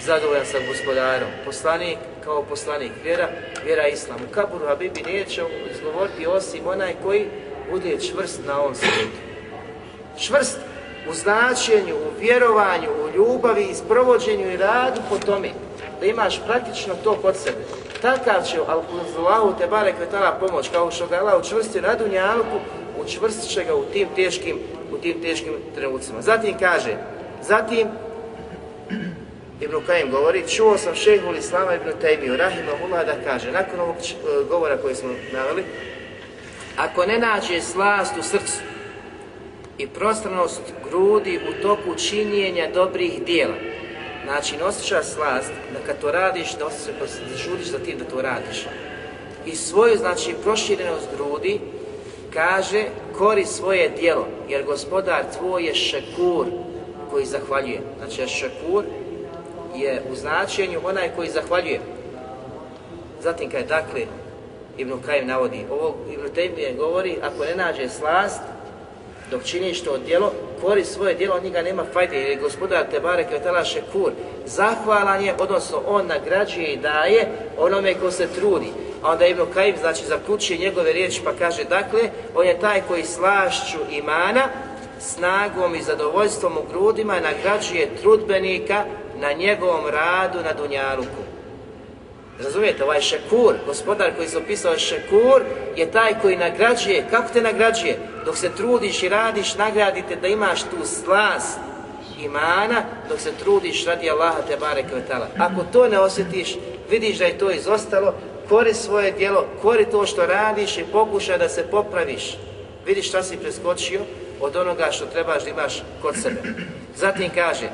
zadovoljan sam gospodarom. Poslanik kao poslanik, vjera, vjera islamu. kaburu Habibi neće izgovoriti osim onaj koji bude čvrst na ovom svijetu. Čvrst u značenju, u vjerovanju, u ljubavi, isprovođenju i radu po tome. Da imaš praktično to kod sebe. Takav će Allahu te barek vetala pomoć, kao što ga je Allah učvrstio na Dunjalku, učvrstit će ga u tim teškim, u tim teškim trenucima. Zatim kaže, zatim Ibn Kajim govori, čuo sam šehul Islama Ibn Taymiju, Rahimahullah, da kaže, nakon ovog e, govora koji smo naveli, ako ne nađe slast u srcu i prostranost grudi u toku činjenja dobrih dijela, znači ne osjeća slast da kad to radiš, da osjećaš da žudiš za tim da to radiš. I svoju, znači, proširenost grudi, kaže, kori svoje dijelo, jer gospodar tvoj je šekur koji zahvaljuje. Znači, šekur je u značenju onaj koji zahvaljuje. Zatim je dakle, Ibn Kajim navodi, ovo Ibn Tejmije govori, ako ne nađe slast, dok čini što djelo, kori svoje djelo, od njega nema fajde, jer je gospodar Tebare Kvetala Šekur zahvalan je, odnosno on nagrađuje i daje onome ko se trudi. A onda Ibn Kajim znači zaključuje njegove riječi pa kaže, dakle, on je taj koji slašću imana, snagom i zadovoljstvom u grudima nagrađuje trudbenika na njegovom radu na Dunjaluku. Razumijete, ovaj šekur, gospodar koji se opisao šekur, je taj koji nagrađuje. Kako te nagrađuje? Dok se trudiš i radiš, nagradite da imaš tu slast imana, dok se trudiš radi Allaha te bare kvetala. Ako to ne osjetiš, vidiš da je to izostalo, kori svoje djelo, kori to što radiš i pokušaj da se popraviš. Vidiš šta si preskočio od onoga što trebaš da imaš kod sebe. Zatim kaže,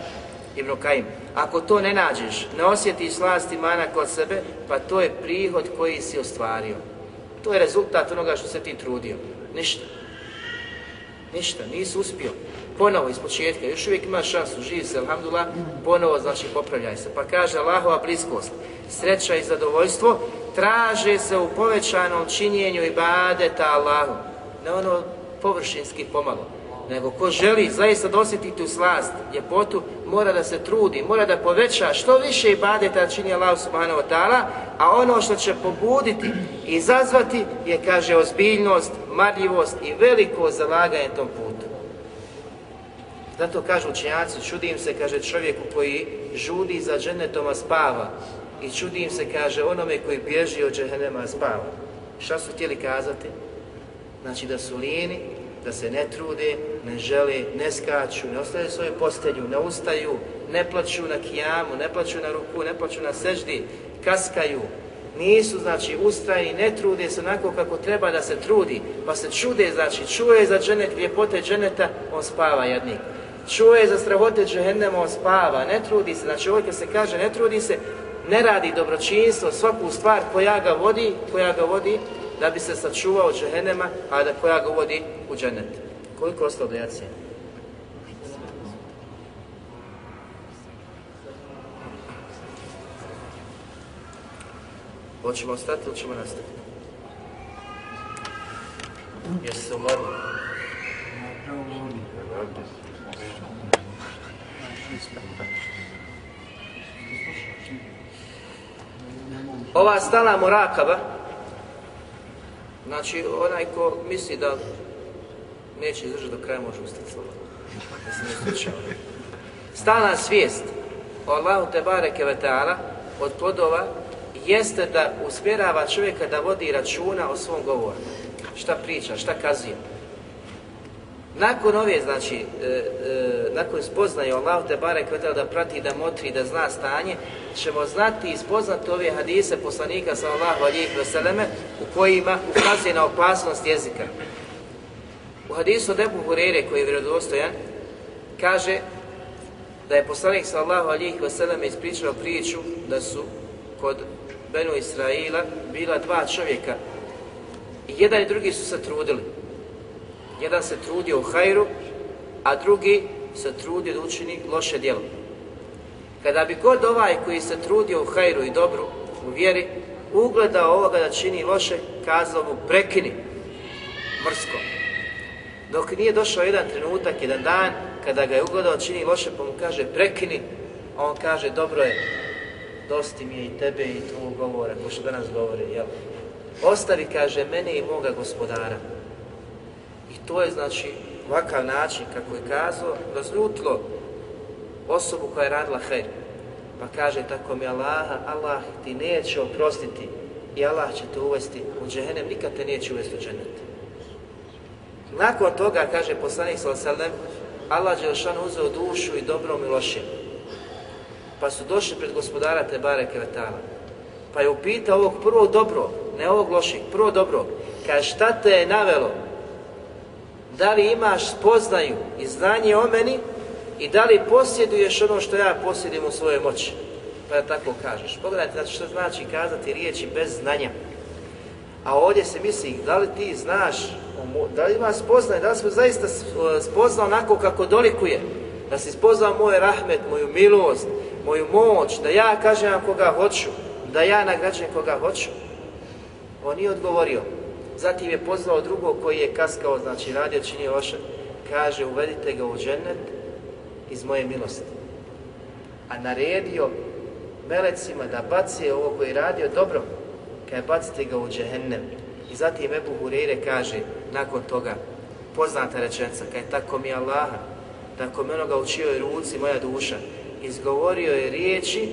Ibn Kajim. Ako to ne nađeš, ne osjetiš slast imana kod sebe, pa to je prihod koji si ostvario. To je rezultat onoga što se ti trudio. Ništa. Ništa, nisi uspio. Ponovo iz početka, još uvijek imaš šansu, živ se, alhamdulillah, ponovo znači popravljaj se. Pa kaže Allahova bliskost, sreća i zadovoljstvo traže se u povećanom činjenju ibadeta Allahu. Ne ono površinski pomalo nego ko želi zaista dosjetiti tu slast, ljepotu, mora da se trudi, mora da poveća što više i ibadeta čini Allah subhanahu wa ta'ala, a ono što će pobuditi i zazvati je, kaže, ozbiljnost, marljivost i veliko zalaganje tom putu. Zato kažu učenjaci, čudim se, kaže čovjeku koji žudi za dženetoma spava i čudim se, kaže, onome koji bježi od a spava. Šta su htjeli kazati? Znači da su lijeni da se ne trude, ne žele, ne skaču, ne ostaju svoju postelju, ne ustaju, ne plaću na kijamu, ne plaću na ruku, ne plaću na seždi, kaskaju, nisu znači ustrajni, ne trude se onako kako treba da se trudi, pa se čude znači, čuje za dženet, ljepote dženeta, on spava jednik. Čuje za strahote džehennema, on spava, ne trudi se, znači ovdje se kaže ne trudi se, ne radi dobročinstvo, svaku stvar koja ga vodi, koja ga vodi da bi se sačuvao džehennema, a da koja ga uvodi u džennet. Koliko je ostalo do jacije? Hoćemo ostati ili ćemo nastaviti? Jesi se umorili? Ova stala morakaba Znači, onaj ko misli da neće izdržati do kraja može ustati slobodno. Da se ne svijest Allahu od plodova jeste da usmjerava čovjeka da vodi računa o svom govoru. Šta priča, šta kazuje. Nakon ove, znači, e, e, nakon spoznaje Allah te da prati, da motri, da zna stanje, ćemo znati i spoznati ove hadise poslanika sallallahu alihi veseleme u kojima ukazuje na opasnost jezika. U hadisu Ebu Hurere koji je vjerodostojan, kaže da je poslanik sallallahu alihi veseleme ispričao priču da su kod Benu Israila bila dva čovjeka i jedan i drugi su se trudili jedan se trudio u hajru, a drugi se trudio da učini loše djelo. Kada bi god ovaj koji se trudio u hajru i dobru, u vjeri, ugledao ovoga da čini loše, kazao mu prekini, mrsko. Dok nije došao jedan trenutak, jedan dan, kada ga je ugledao čini loše, pa mu kaže prekini, a on kaže dobro je, dosti mi je i tebe i tvoj govora, ko što danas govori, jel? Ostavi, kaže, mene i moga gospodara. To je znači ovakav način kako je kazao, razljutilo osobu koja je radila hajr. Pa kaže tako mi Allaha, Allah ti neće oprostiti i Allah će te uvesti u džehennem, nikad te neće uvesti u džennet. Nakon toga, kaže poslanik sallam, Allah Đelšan uzeo dušu i dobrom i lošim. Pa su došli pred gospodara Tebare Kvetala. Pa je upitao ovog prvo dobro, ne ovog loših, prvo dobro. Kaže, šta te je navelo da li imaš spoznaju i znanje o meni i da li posjeduješ ono što ja posjedim u svojoj moći. Pa da tako kažeš. Pogledajte znači što znači kazati riječi bez znanja. A ovdje se misli, da li ti znaš, da li imaš spoznaju, da li smo zaista spoznao onako kako dolikuje, da si spoznao moj rahmet, moju milost, moju moć, da ja kažem koga hoću, da ja nagrađujem koga hoću. On nije odgovorio, Zatim je pozvao drugog koji je kaskao, znači radio čini loše. Kaže, uvedite ga u džennet iz moje milosti. A naredio melecima da baci ovo koji je radio dobro, kaj bacite ga u džehennem. I zatim Ebu Hureyre kaže, nakon toga, poznata rečenica, kaj tako mi Allaha, tako me onoga u čijoj ruci moja duša, izgovorio je riječi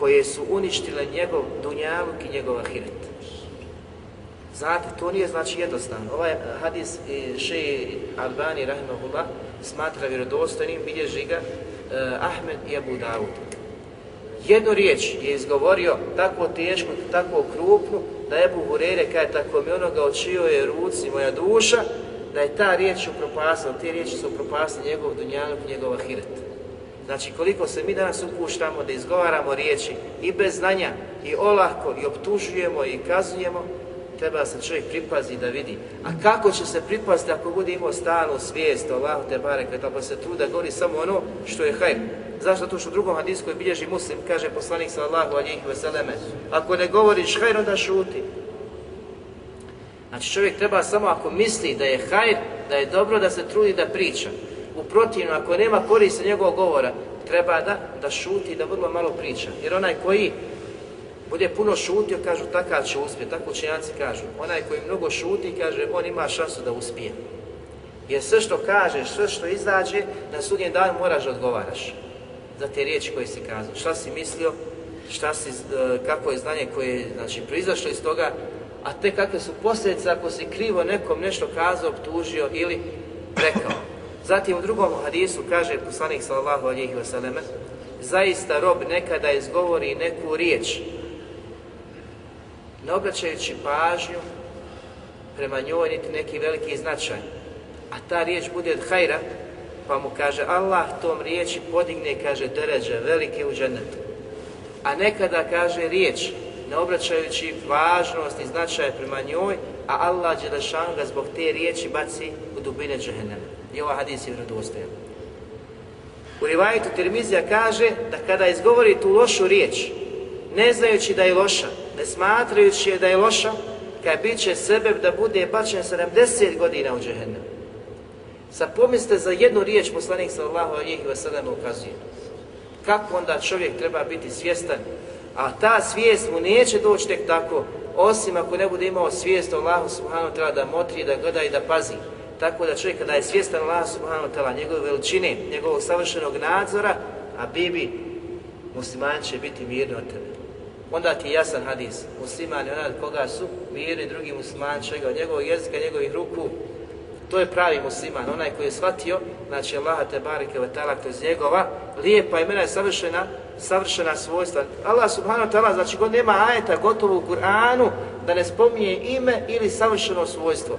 koje su uništile njegov Dunjavuk i njegov ahiret. Znate, to nije znači jednostavno. Ovaj eh, hadis eh, Šeji Albani Rahimahullah smatra vjerodostojnim, bilježi ga eh, Ahmed i Abu Dawud. Jednu riječ je izgovorio tako tešku, tako krupnu, da Ebu Hurere je tako mi onoga očio je ruci moja duša, da je ta riječ upropasila, te riječi su upropasile njegov i njegov ahiret. Znači koliko se mi danas upuštamo da izgovaramo riječi i bez znanja, i olahko, i optužujemo, i kazujemo, treba se čovjek pripazi da vidi. A kako će se pripaziti ako bude imao stalnu svijest o Allahu te bareke, pa se da govori samo ono što je hajr. Zašto? to što u drugom hadisku bilježi muslim, kaže poslanik Allahu alijih veseleme, ako ne govoriš hajr, onda šuti. Znači čovjek treba samo ako misli da je hajr, da je dobro da se trudi da priča. U ako nema koristi njegovog govora, treba da, da šuti, da vrlo malo priča. Jer onaj koji Ovdje je puno šutio, kažu, takav će uspjeti, tako učenjaci kažu. Onaj koji mnogo šuti, kaže, on ima šansu da uspije. Jer sve što kažeš, sve što izađe, na sudnji dan moraš da odgovaraš za te riječi koje si kazao. Šta si mislio, šta si, e, kako je znanje koje je znači, proizašlo iz toga, a te kakve su posljedice ako si krivo nekom nešto kazao, optužio ili rekao. Zatim u drugom hadisu kaže poslanik sallallahu alihi wasallam, zaista rob nekada izgovori neku riječ ne obraćajući pažnju prema njoj niti neki veliki značaj. A ta riječ bude od hajra, pa mu kaže Allah tom riječi podigne, kaže deređe, velike u A nekada kaže riječ, ne obraćajući važnost i značaj prema njoj, a Allah Đelešanu ga zbog te riječi baci u dubine džehennema. I ova hadis je U rivajetu Tirmizija kaže da kada izgovori tu lošu riječ, ne znajući da je loša, ne smatrajući je da je loša, kaj bit će sebe da bude bačen 70 godina u džehennem. Sad pomislite za jednu riječ poslanik sallallahu alihi wasallam ukazuje. Kako onda čovjek treba biti svjestan, a ta svijest mu neće doći tek tako, osim ako ne bude imao svijest Allahu subhanahu ta'ala da motri, da gleda i da pazi. Tako da čovjek kada je svjestan Allah subhanahu ta'ala, njegove veličine, njegovog savršenog nadzora, a bibi, musliman će biti mirno od tebe onda ti je jasan hadis. Musliman je onaj koga su mirni, drugi musliman čega, od njegovog jezika, njegovih ruku. To je pravi musliman, onaj koji je shvatio, znači Allah te bareke ve ta'ala kroz njegova, lijepa imena je savršena, savršena svojstva. Allah subhanahu wa ta'ala, znači god nema ajeta gotovo u Kur'anu da ne spominje ime ili savršeno svojstvo.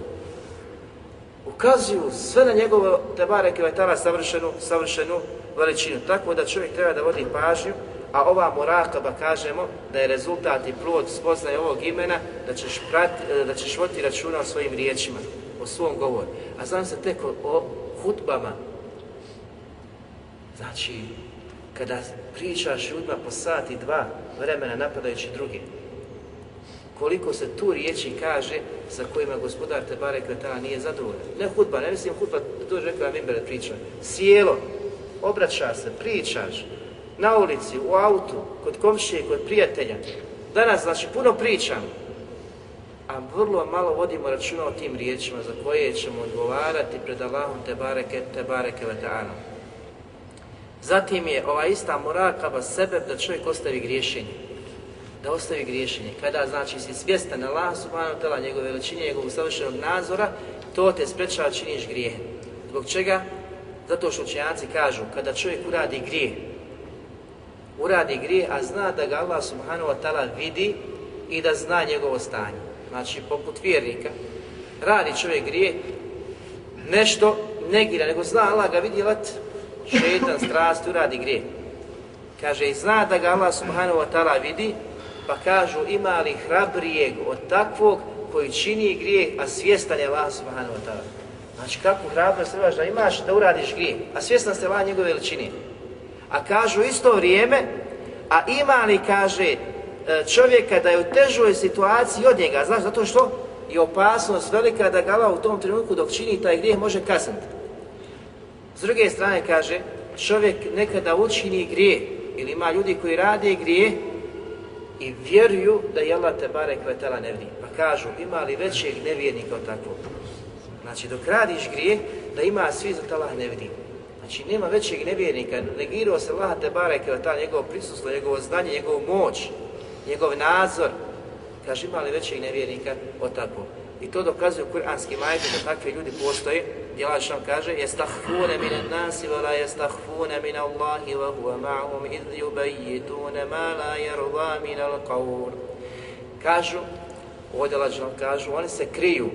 Ukazuju sve na njegovo te barike ve ta'ala savršenu, savršenu veličinu. Tako da čovjek treba da vodi pažnju a ova morakaba kažemo da je rezultat i plod spoznaje ovog imena da ćeš, e, voditi da računa o svojim riječima, o svom govoru. A znam se tek o, hudbama, Znači, kada pričaš ljudima po sat i dva vremena napadajući druge, koliko se tu riječi kaže sa kojima gospodar te bare ta nije zadovoljan. Ne hudba, ne mislim hudba, to je rekao ja priča. Sjelo, obraća se, pričaš, na ulici, u autu, kod komšije, kod prijatelja. Danas, znači, puno pričam, a vrlo malo vodimo računa o tim riječima za koje ćemo odgovarati pred Allahom te bareke, te bareke vatanom. Zatim je ova ista murakaba sebe da čovjek ostavi griješenje. Da ostavi griješenje. Kada znači si svjestan Allah subhanahu tela njegove veličine, njegovog savršenog nadzora, to te sprečava činiš grije. Zbog čega? Zato što učenjaci kažu, kada čovjek uradi grije, uradi grije, a zna da ga Allah subhanahu wa ta'ala vidi i da zna njegovo stanje. Znači, poput vjernika, radi čovjek grije, nešto negira, nego zna Allah ga vidi, let, šetan, strast, uradi grije. Kaže, i zna da ga Allah subhanahu wa ta'ala vidi, pa kažu, ima li hrabrijeg od takvog koji čini grije, a svjestan je Allah subhanahu wa ta'ala. Znači, kakvu hrabrost trebaš da imaš da uradiš grije, a svjestan ste Allah njegove veličine. A kažu isto vrijeme, a ima li, kaže, e, čovjeka da je u težoj situaciji od njega, znaš, zato što je opasnost velika da ga u tom trenutku dok čini taj grijeh može kazniti. S druge strane kaže, čovjek nekada učini grijeh ili ima ljudi koji rade grije i vjeruju da je Allah te bare kvetala ne Pa kažu, ima li većeg nevjernika od takvog? Znači, dok radiš grije, da ima svi za tela ne Znači nema većeg nevjernika, negirao se Allah te bareke ta njegovo prisustvo, njegovo znanje, njegovu moć, njegov nadzor. Kaže ima li većeg nevjernika od takvog? I to dokazuju kuranski majke da takvi ljudi postoje. Djelaš nam kaže Jestahfune mine nasi وَلَا mine Allahi wa huwa ma'hum مَا لَا ma la yarda mine Kažu, ovdje vam kažu, oni se kriju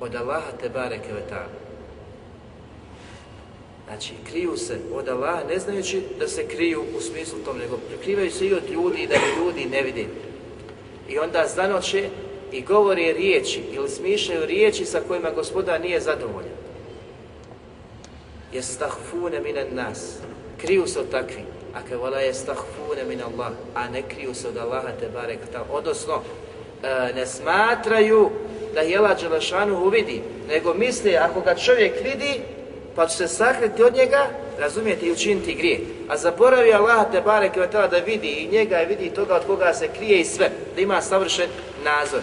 od Allaha te Znači, kriju se od Allaha, ne znajući da se kriju u smislu tom, nego prikrivaju se i od ljudi i da bi ljudi ne vidi. I onda zanoće i govore riječi ili smišljaju riječi sa kojima gospoda nije zadovoljan. Jestahfune mine nas. Kriju se od takvi. A kao vala jestahfune min Allah. A ne kriju se od Allaha te barek Odnosno, e, ne smatraju da Jela Đelešanu uvidi, nego misli ako ga čovjek vidi, pa će se sakriti od njega, razumijete, i učiniti grije. A zaboravi Allah te da vidi i njega i vidi toga od koga se krije i sve, da ima savršen nazor.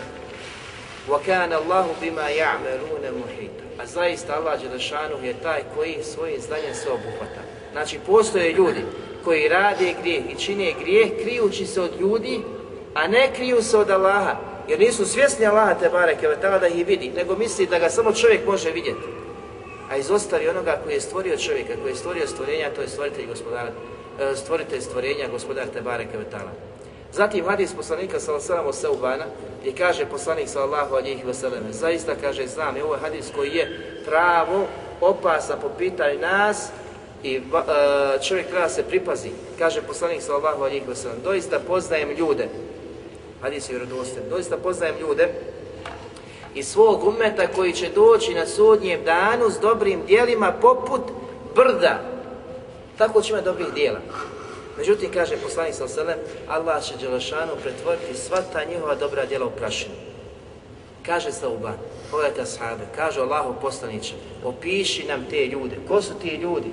وَكَانَ اللَّهُ بِمَا يَعْمَرُونَ مُحِيطًا A zaista Allah Đelešanu je taj koji svojim znanjem se obuhvata. Znači, postoje ljudi koji rade grijeh i čine grijeh krijući se od ljudi, a ne kriju se od Allaha, jer nisu svjesni Allaha te bareke da ih vidi, nego misli da ga samo čovjek može vidjeti a izostavi onoga koji je stvorio čovjeka, koji je stvorio stvorenja, to je stvoritelj gospodar, e, stvoritelj stvorenja, gospodar Tebare Kevetala. Zatim hadis poslanika sallallahu alejhi Seubana i kaže poslanik sallallahu alejhi ve sellem zaista kaže znam je ovo hadis koji je pravo opasa po pitanju nas i e, čovjek treba se pripazi. Kaže poslanik sallallahu alejhi ve sellem doista poznajem ljude hadis je vjerodostojan doista poznajem ljude i svog umeta koji će doći na sudnjem danu s dobrim dijelima poput brda. Tako će imati dobrih dijela. Međutim, kaže poslanik sa osalem, Allah će Đelešanu pretvoriti sva ta njihova dobra djela u prašinu. Kaže Sauban, pogledajte sahabe, kaže Allahu poslaniće, opiši nam te ljude. Ko su ti ljudi?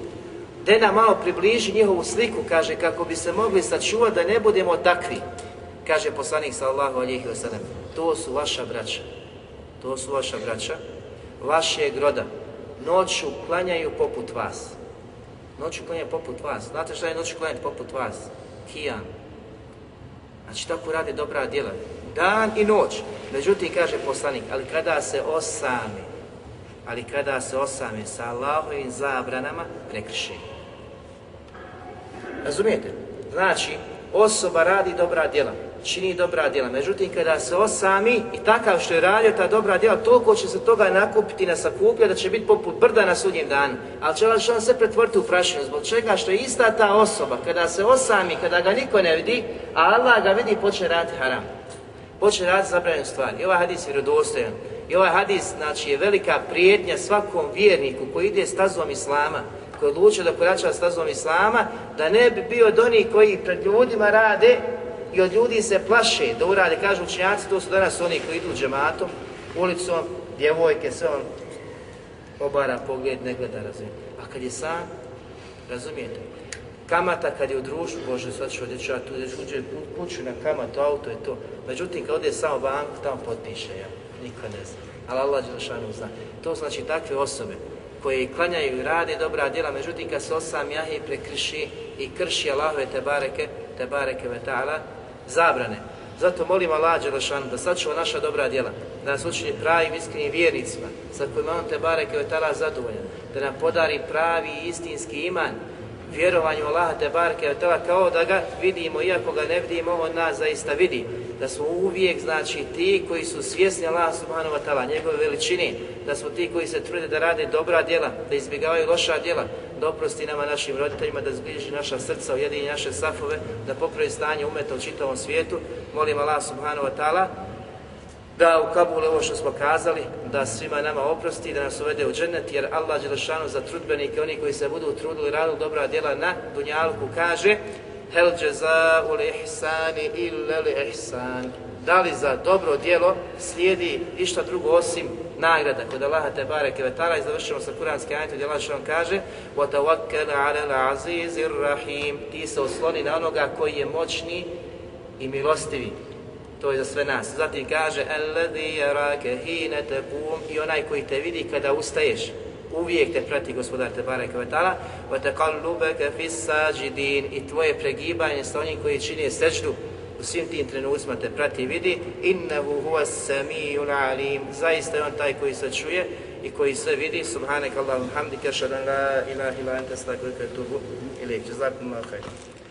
Da nam malo približi njihovu sliku, kaže, kako bi se mogli sačuvati da ne budemo takvi. Kaže poslanik Allahu alihi to su vaša braća to su vaša braća, vašeg groda, noću klanjaju poput vas. Noću klanjaju poput vas. Znate šta je noću klanjati poput vas? Kijan. Znači tako rade dobra djela. Dan i noć. Međutim, kaže poslanik, ali kada se osami, ali kada se osami sa Allahovim zabranama, prekrši. Razumijete? Znači, osoba radi dobra djela, čini dobra djela. Međutim, kada se osami i takav što je radio ta dobra djela, toliko će se toga nakupiti na sakuplja da će biti poput brda na sudnjem danu. Ali će on, se pretvoriti u prašinu, zbog čega što je ista ta osoba, kada se osami, kada ga niko ne vidi, a Allah ga vidi, počne raditi haram. Počne raditi zabranjenu stvari. I ovaj hadis je vjerodostojan. I ovaj hadis znači, je velika prijetnja svakom vjerniku koji ide stazom Islama, koji odlučio da korača stazom Islama, da ne bi bio od onih koji pred ljudima rade i od ljudi se plaše da urade, kažu učenjaci, to su danas oni koji idu džematom, ulicom, djevojke, sve on obara pogled, ne gleda, razumije. A kad je sam, razumijete, kamata kad je u društvu, Bože, sad ću odjeći, ja tu uđe kuću na kamatu, auto je to. Međutim, kad ode samo banku, tamo potpiše, ja, niko ne zna. Ali Allah Đelšanu zna. To znači takve osobe koje klanjaju i rade dobra djela, međutim kad se osam jahe prekrši i krši Allahove te bareke, te bareke ve ta'ala, zabrane. Zato molim Allah Đelešanu da sačuva naša dobra djela, da nas učini pravim iskrenim vjernicima sa kojima on te bareke je tala zadovoljan, da nam podari pravi istinski iman, vjerovanju Allah te i od tala kao da ga vidimo, iako ga ne vidimo, on nas zaista vidi da smo uvijek znači ti koji su svjesni Allah subhanahu wa ta'ala, njegove veličini, da smo ti koji se trude da rade dobra djela, da izbjegavaju loša djela, da oprosti nama našim roditeljima, da zbliži naša srca, ujedini naše safove, da popravi stanje umeta u čitavom svijetu. Molim Allah subhanahu wa ta'ala da u Kabulu ovo što smo kazali, da svima nama oprosti, da nas uvede u džennet, jer Allah Đelešanu za trudbenike, oni koji se budu trudili, radili dobra djela na Dunjalku, kaže Hel jaza ul ihsani illa ihsan. Da li za dobro djelo slijedi išta drugo osim nagrada kod Allaha te bareke i završimo sa kuranskim ajetom gdje Allah što kaže: "Wa tawakkal 'ala azizir rahim." Ti se osloni na onoga koji je moćni i milostivi. To je za sve nas. Zatim kaže: "Alladhi yaraka hina taqum." I onaj koji te vidi kada ustaješ. Uvijek te prati gospodar te ve taala wa taqallubaka fis sajidin i tvoje pregibanje sa onim koji čini sreću u svim tim trenucima te prati i vidi innahu huwa samiul alim zaista je on taj koji se čuje i koji sve vidi subhanak allahumma hamdika shallallahu la ilaha illa anta astaghfiruka wa atubu ilayk jazakumullahu khairan